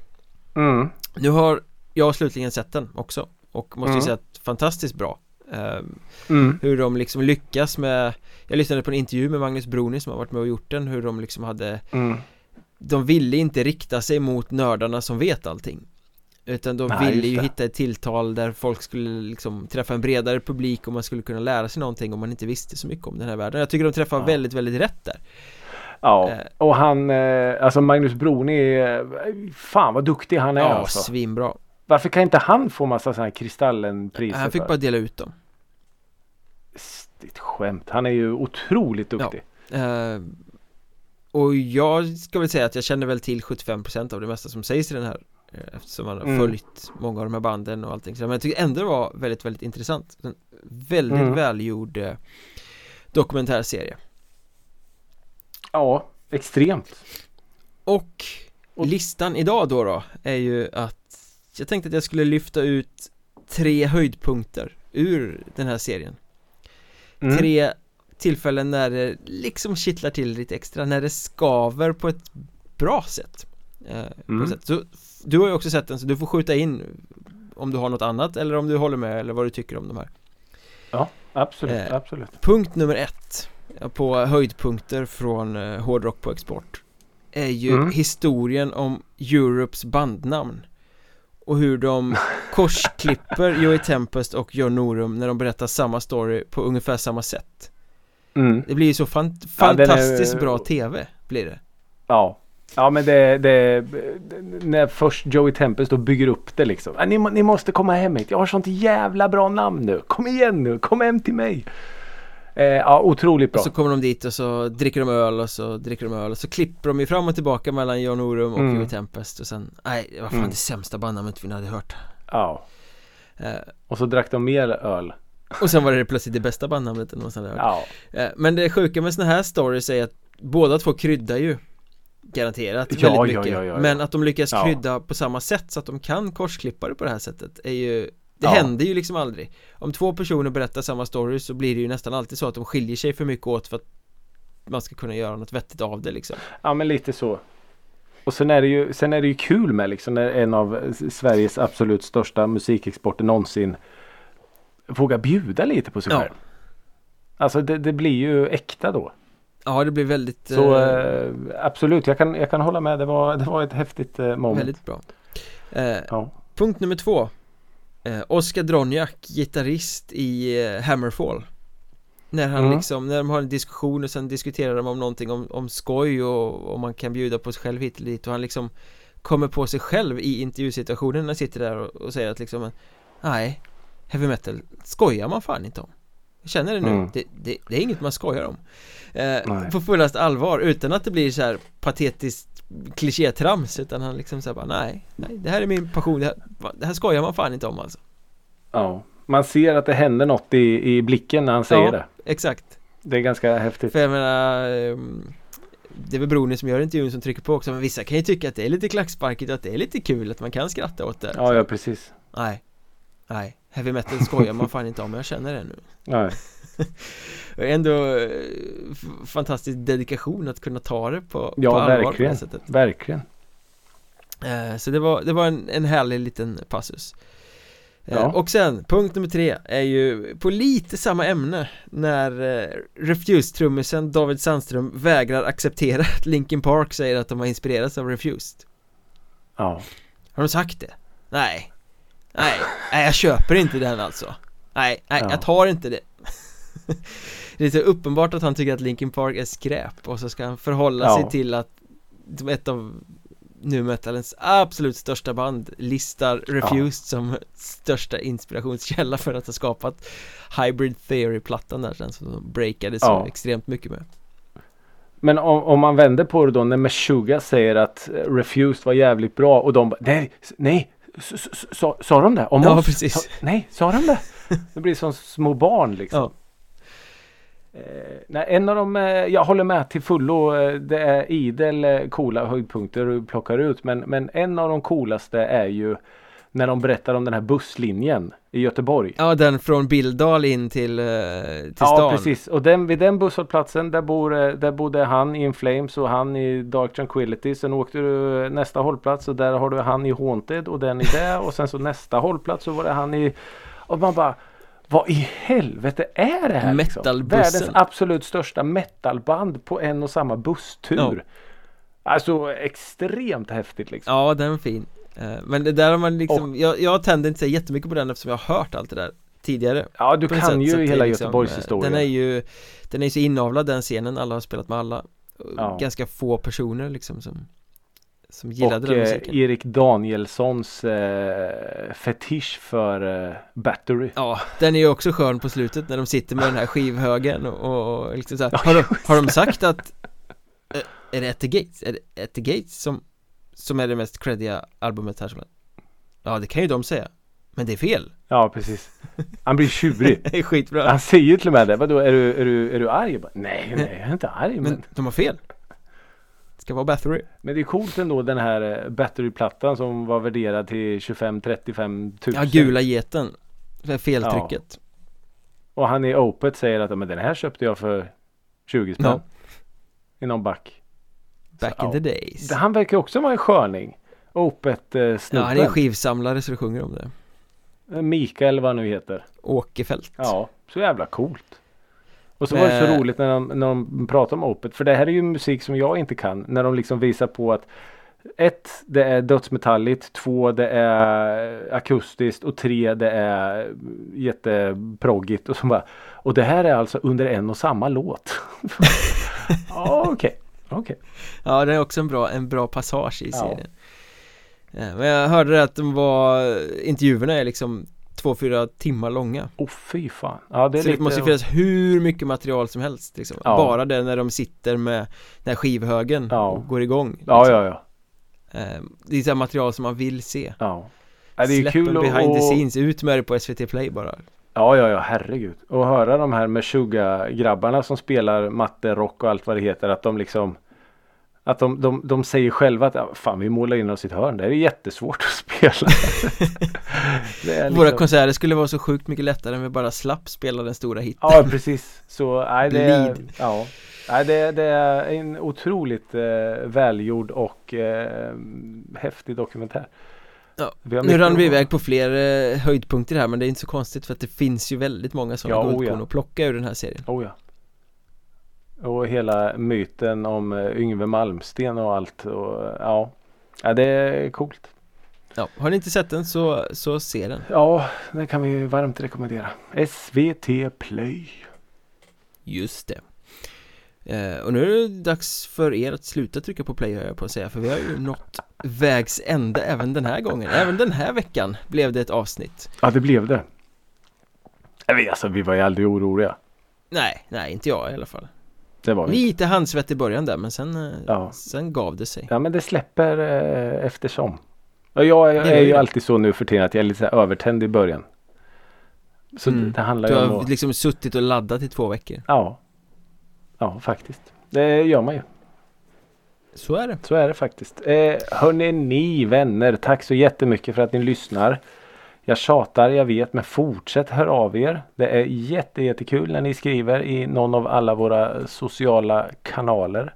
S1: mm. Nu har jag slutligen sett den också och måste mm. säga att fantastiskt bra um, mm. Hur de liksom lyckas med Jag lyssnade på en intervju med Magnus Broni som har varit med och gjort den Hur de liksom hade mm. De ville inte rikta sig mot nördarna som vet allting Utan de Nej, ville ju hitta ett tilltal där folk skulle liksom träffa en bredare publik och man skulle kunna lära sig någonting om man inte visste så mycket om den här världen Jag tycker de träffar ja. väldigt, väldigt rätt där
S2: Ja, eh. och han, eh, alltså Magnus Broni, fan vad duktig han är
S1: Ja,
S2: alltså.
S1: svinbra
S2: Varför kan inte han få massa sådana här Kristallenpriser?
S1: Han fick bara dela ut dem
S2: ett skämt, han är ju otroligt duktig ja.
S1: eh, Och jag ska väl säga att jag känner väl till 75% av det mesta som sägs i den här eftersom man har mm. följt många av de här banden och allting så, Men jag tycker ändå det var väldigt, väldigt intressant En väldigt mm. välgjord eh, dokumentärserie
S2: Ja, extremt
S1: och, och listan idag då då är ju att Jag tänkte att jag skulle lyfta ut tre höjdpunkter ur den här serien mm. Tre tillfällen när det liksom kittlar till lite extra, när det skaver på ett bra sätt Eh, mm. Så du har ju också sett den så du får skjuta in om du har något annat eller om du håller med eller vad du tycker om de här.
S2: Ja, absolut, eh, absolut.
S1: Punkt nummer ett på höjdpunkter från eh, hårdrock på export är ju mm. historien om Europes bandnamn och hur de <laughs> korsklipper Joey Tempest och John Norum när de berättar samma story på ungefär samma sätt. Mm. Det blir ju så fan fantastiskt ja, är... bra tv blir det.
S2: Ja, Ja men det, det, när först Joey Tempest då bygger upp det liksom. Ni, ni måste komma hem hit. Jag har sånt jävla bra namn nu. Kom igen nu, kom hem till mig. Eh, ja, otroligt bra.
S1: Och så kommer de dit och så dricker de öl och så dricker de öl och så klipper de ju fram och tillbaka mellan John Orum och mm. Joey Tempest och sen, nej, det var fan mm. det sämsta bandnamnet vi hade hört.
S2: Ja. Eh, och så drack de mer öl.
S1: Och sen var det plötsligt det bästa bandnamnet någonsin hade hört. Ja. Eh, men det sjuka med såna här stories är att båda två kryddar ju Garanterat ja, väldigt mycket. ja, ja, Men att de lyckas krydda på samma sätt så att de kan korsklippa det på det här sättet är ju Det händer ju liksom aldrig. Om två personer berättar samma story så blir det ju nästan alltid så att de skiljer sig för mycket åt för att Man ska kunna göra något vettigt av det liksom.
S2: Ja men lite så. Och sen är det ju, sen är det ju kul med liksom när en av Sveriges absolut största musikexporter någonsin Vågar bjuda lite på sig själv. Alltså det, det blir ju äkta då
S1: Ja det blir väldigt
S2: Så eh, absolut, jag kan, jag kan hålla med. Det var, det var ett häftigt eh, moment.
S1: Väldigt bra. Eh, ja. Punkt nummer två. Eh, Oskar Dronjak, gitarrist i eh, Hammerfall. När han mm. liksom, när de har en diskussion och sen diskuterar de om någonting om, om skoj och om man kan bjuda på sig själv hit och dit och han liksom kommer på sig själv i intervjusituationen när han sitter där och, och säger att liksom Nej, heavy metal skojar man fan inte om. Jag känner det nu, mm. det, det, det, är inget man skojar om. Eh, På fullast allvar utan att det blir så här patetiskt klichétrams utan han liksom säger bara nej, nej det här är min passion, det här, det här skojar man fan inte om alltså.
S2: Ja, man ser att det händer något i, i blicken när han säger ja, det.
S1: exakt.
S2: Det är ganska häftigt.
S1: För jag menar ehm, det är väl Broni som gör intervjun som trycker på också men vissa kan ju tycka att det är lite klacksparkigt och att det är lite kul att man kan skratta åt det
S2: Ja, ja precis.
S1: Nej. Nej, heavy metal skojar man fan inte om, jag känner det nu.
S2: Nej. <laughs>
S1: Ändå eh, fantastisk dedikation att kunna ta det på,
S2: ja,
S1: på allvar
S2: verkligen, på det sättet. verkligen.
S1: Eh, Så det var, det var en, en härlig liten passus. Eh, ja. Och sen, punkt nummer tre är ju på lite samma ämne När Refused-trummisen David Sandström vägrar acceptera att Linkin Park säger att de har inspirerats av Refused.
S2: Ja.
S1: Har de sagt det? Nej Nej, nej jag köper inte den alltså Nej, nej ja. jag tar inte det <laughs> Det är så uppenbart att han tycker att Linkin Park är skräp och så ska han förhålla ja. sig till att ett av nu metalens absolut största band listar Refused ja. som största inspirationskälla för att ha skapat Hybrid Theory-plattan där sen som de breakade så ja. extremt mycket med
S2: Men om, om, man vänder på det då när Meshuggah säger att Refused var jävligt bra och de bara nej, nej Sa de det? Om
S1: ja, oss? precis. Sa,
S2: nej, sa de det? Det blir som små barn liksom. Ja. Eh, nej, en av dem, eh, jag håller med till fullo. Eh, det är idel eh, coola höjdpunkter du plockar ut. Men, men en av de coolaste är ju när de berättar om den här busslinjen i Göteborg.
S1: Ja, den från Bildal in till, eh, till stan.
S2: Ja, precis. Och den, vid den busshållplatsen där, bor, eh, där bodde han i In Flames och han i Dark Tranquility. Sen åkte du nästa hållplats och där har du han i Haunted och den i det. Och sen så nästa hållplats så var det han i... Och man bara vad i helvete är det här?
S1: Liksom?
S2: Världens absolut största metalband på en och samma busstur. Ja. Alltså extremt häftigt liksom.
S1: Ja, den är fin. Eh, men det där har man liksom, och, jag, jag tänder inte jättemycket på den eftersom jag har hört allt det där tidigare.
S2: Ja du kan sätt, ju hela liksom, Göteborgs historia
S1: Den är ju Den är så inavlad den scenen, alla har spelat med alla. Ja. Ganska få personer liksom som Som gillade och, den eh, musiken.
S2: Och Erik Danielssons eh, fetisch för eh, Battery.
S1: Ja, den är ju också skön på slutet när de sitter med den här skivhögen och, och liksom så här, har, de, har de sagt att eh, Är det the Gates? Är det the Gates som Som är det mest creddiga albumet här som Ja det kan ju de säga. Men det är fel.
S2: Ja precis. Han blir tjurig. <laughs>
S1: Det är skitbra.
S2: Han säger ju till och med det. Vadå är du, är du, är du arg? Bara, nej nej jag är inte arg
S1: men, men de har fel. Det Ska vara Battery.
S2: Men det är coolt ändå den här eh, Battery-plattan som var värderad till 25-35 tusen.
S1: Ja gula geten. Det feltrycket. Ja.
S2: Och han i Opet säger att men den här köpte jag för 20 spänn ja. I någon back
S1: Back så, in ja. the days
S2: Han verkar också vara en sköning Opet-snubben
S1: Ja han är skivsamlare så det sjunger om det
S2: Mikael vad han nu heter
S1: Åkerfält
S2: Ja, så jävla coolt Och så Men... var det så roligt när de, när de pratar om Opet För det här är ju musik som jag inte kan När de liksom visar på att ett, det är dödsmetalligt. Två, det är akustiskt. Och tre, det är jätteproggigt. Och, så bara, och det här är alltså under en och samma låt. <laughs> Okej. Okay. Okay.
S1: Ja, det är också en bra, en bra passage i serien. Ja, men jag hörde att de var Intervjuerna är liksom två, fyra timmar långa
S2: Åh oh, fy fan ja,
S1: det, Så lite... det måste finnas hur mycket material som helst liksom. ja. Bara det när de sitter med den här skivhögen ja. och går igång liksom.
S2: Ja, ja, ja
S1: ehm, Det är så material som man vill se
S2: Ja,
S1: ja det är Släpp kul behind och... the scenes, ut med det på SVT Play bara
S2: Ja, ja, ja, herregud. Och höra de här Meshuggah-grabbarna som spelar matte, rock och allt vad det heter. Att de liksom att de, de, de säger själva att fan vi målar in oss i ett hörn. Det är jättesvårt att spela. <laughs>
S1: liksom... Våra konserter skulle vara så sjukt mycket lättare om vi bara slapp spela den stora hitten.
S2: Ja precis. Så nej, det, är, ja, nej, det, det är en otroligt eh, välgjord och eh, häftig dokumentär.
S1: Ja, nu rann vi iväg på fler eh, höjdpunkter här men det är inte så konstigt för att det finns ju väldigt många sådana ja, oh guldkorn ja. att plocka ur den här serien.
S2: Oh ja. Och hela myten om eh, Yngve Malmsten och allt. Och, ja. ja, det är coolt.
S1: Ja, har ni inte sett den så, så se den.
S2: Ja, den kan vi varmt rekommendera. SVT Play.
S1: Just det. Eh, och nu är det dags för er att sluta trycka på play jag på att säga för vi har ju nått vägs ände även den här gången. Även den här veckan blev det ett avsnitt.
S2: Ja, det blev det. Jag vet, alltså, vi var ju aldrig oroliga.
S1: Nej, nej, inte jag i alla fall.
S2: Det var
S1: Lite handsvett i början där men sen, eh, ja. sen gav det sig.
S2: Ja men det släpper eh, eftersom. Och jag, jag är ju alltid så nu för tiden att jag är lite övertänd i början. Så mm. det, det handlar
S1: ju
S2: om
S1: Du har att... liksom suttit och laddat i två veckor.
S2: Ja. Ja faktiskt. Det gör man ju.
S1: Så är det.
S2: Så är det faktiskt. Eh, hörni ni vänner, tack så jättemycket för att ni lyssnar. Jag tjatar, jag vet, men fortsätt hör av er. Det är jätte, jättekul när ni skriver i någon av alla våra sociala kanaler.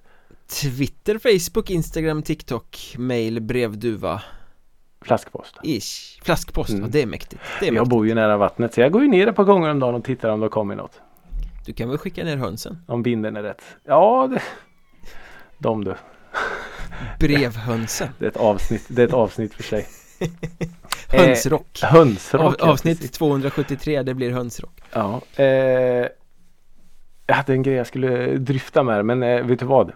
S1: Twitter, Facebook, Instagram, TikTok, mail, brevduva
S2: Flaskpost
S1: Ish, flaskpost, mm. det är mäktigt det är Jag
S2: mäktigt. bor ju nära vattnet så jag går ju ner ett par gånger om dagen och tittar om det kommer något
S1: Du kan väl skicka ner hönsen?
S2: Om binden är rätt. Ja, det... de du.
S1: Brevhönsen. <laughs>
S2: Det är ett avsnitt, det är ett avsnitt för sig. <laughs>
S1: Hönsrock.
S2: Eh, Hönsrock
S1: Av, Avsnitt ja, 273 det blir hönsrock.
S2: Ja eh, Jag hade en grej jag skulle dryfta med men eh, vet du vad?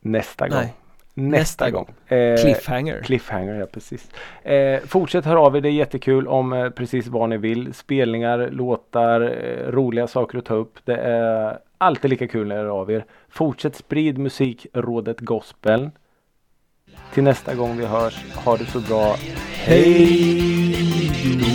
S2: Nästa gång Nästa gång.
S1: eh, Cliffhanger.
S2: Cliffhanger ja precis. Eh, Fortsätt höra av er det är jättekul om eh, precis vad ni vill. Spelningar, låtar, eh, roliga saker att ta upp. Det är alltid lika kul när ni hör av er. Fortsätt sprid musikrådet gospel. Till nästa gång vi hörs, ha det så bra. Hej!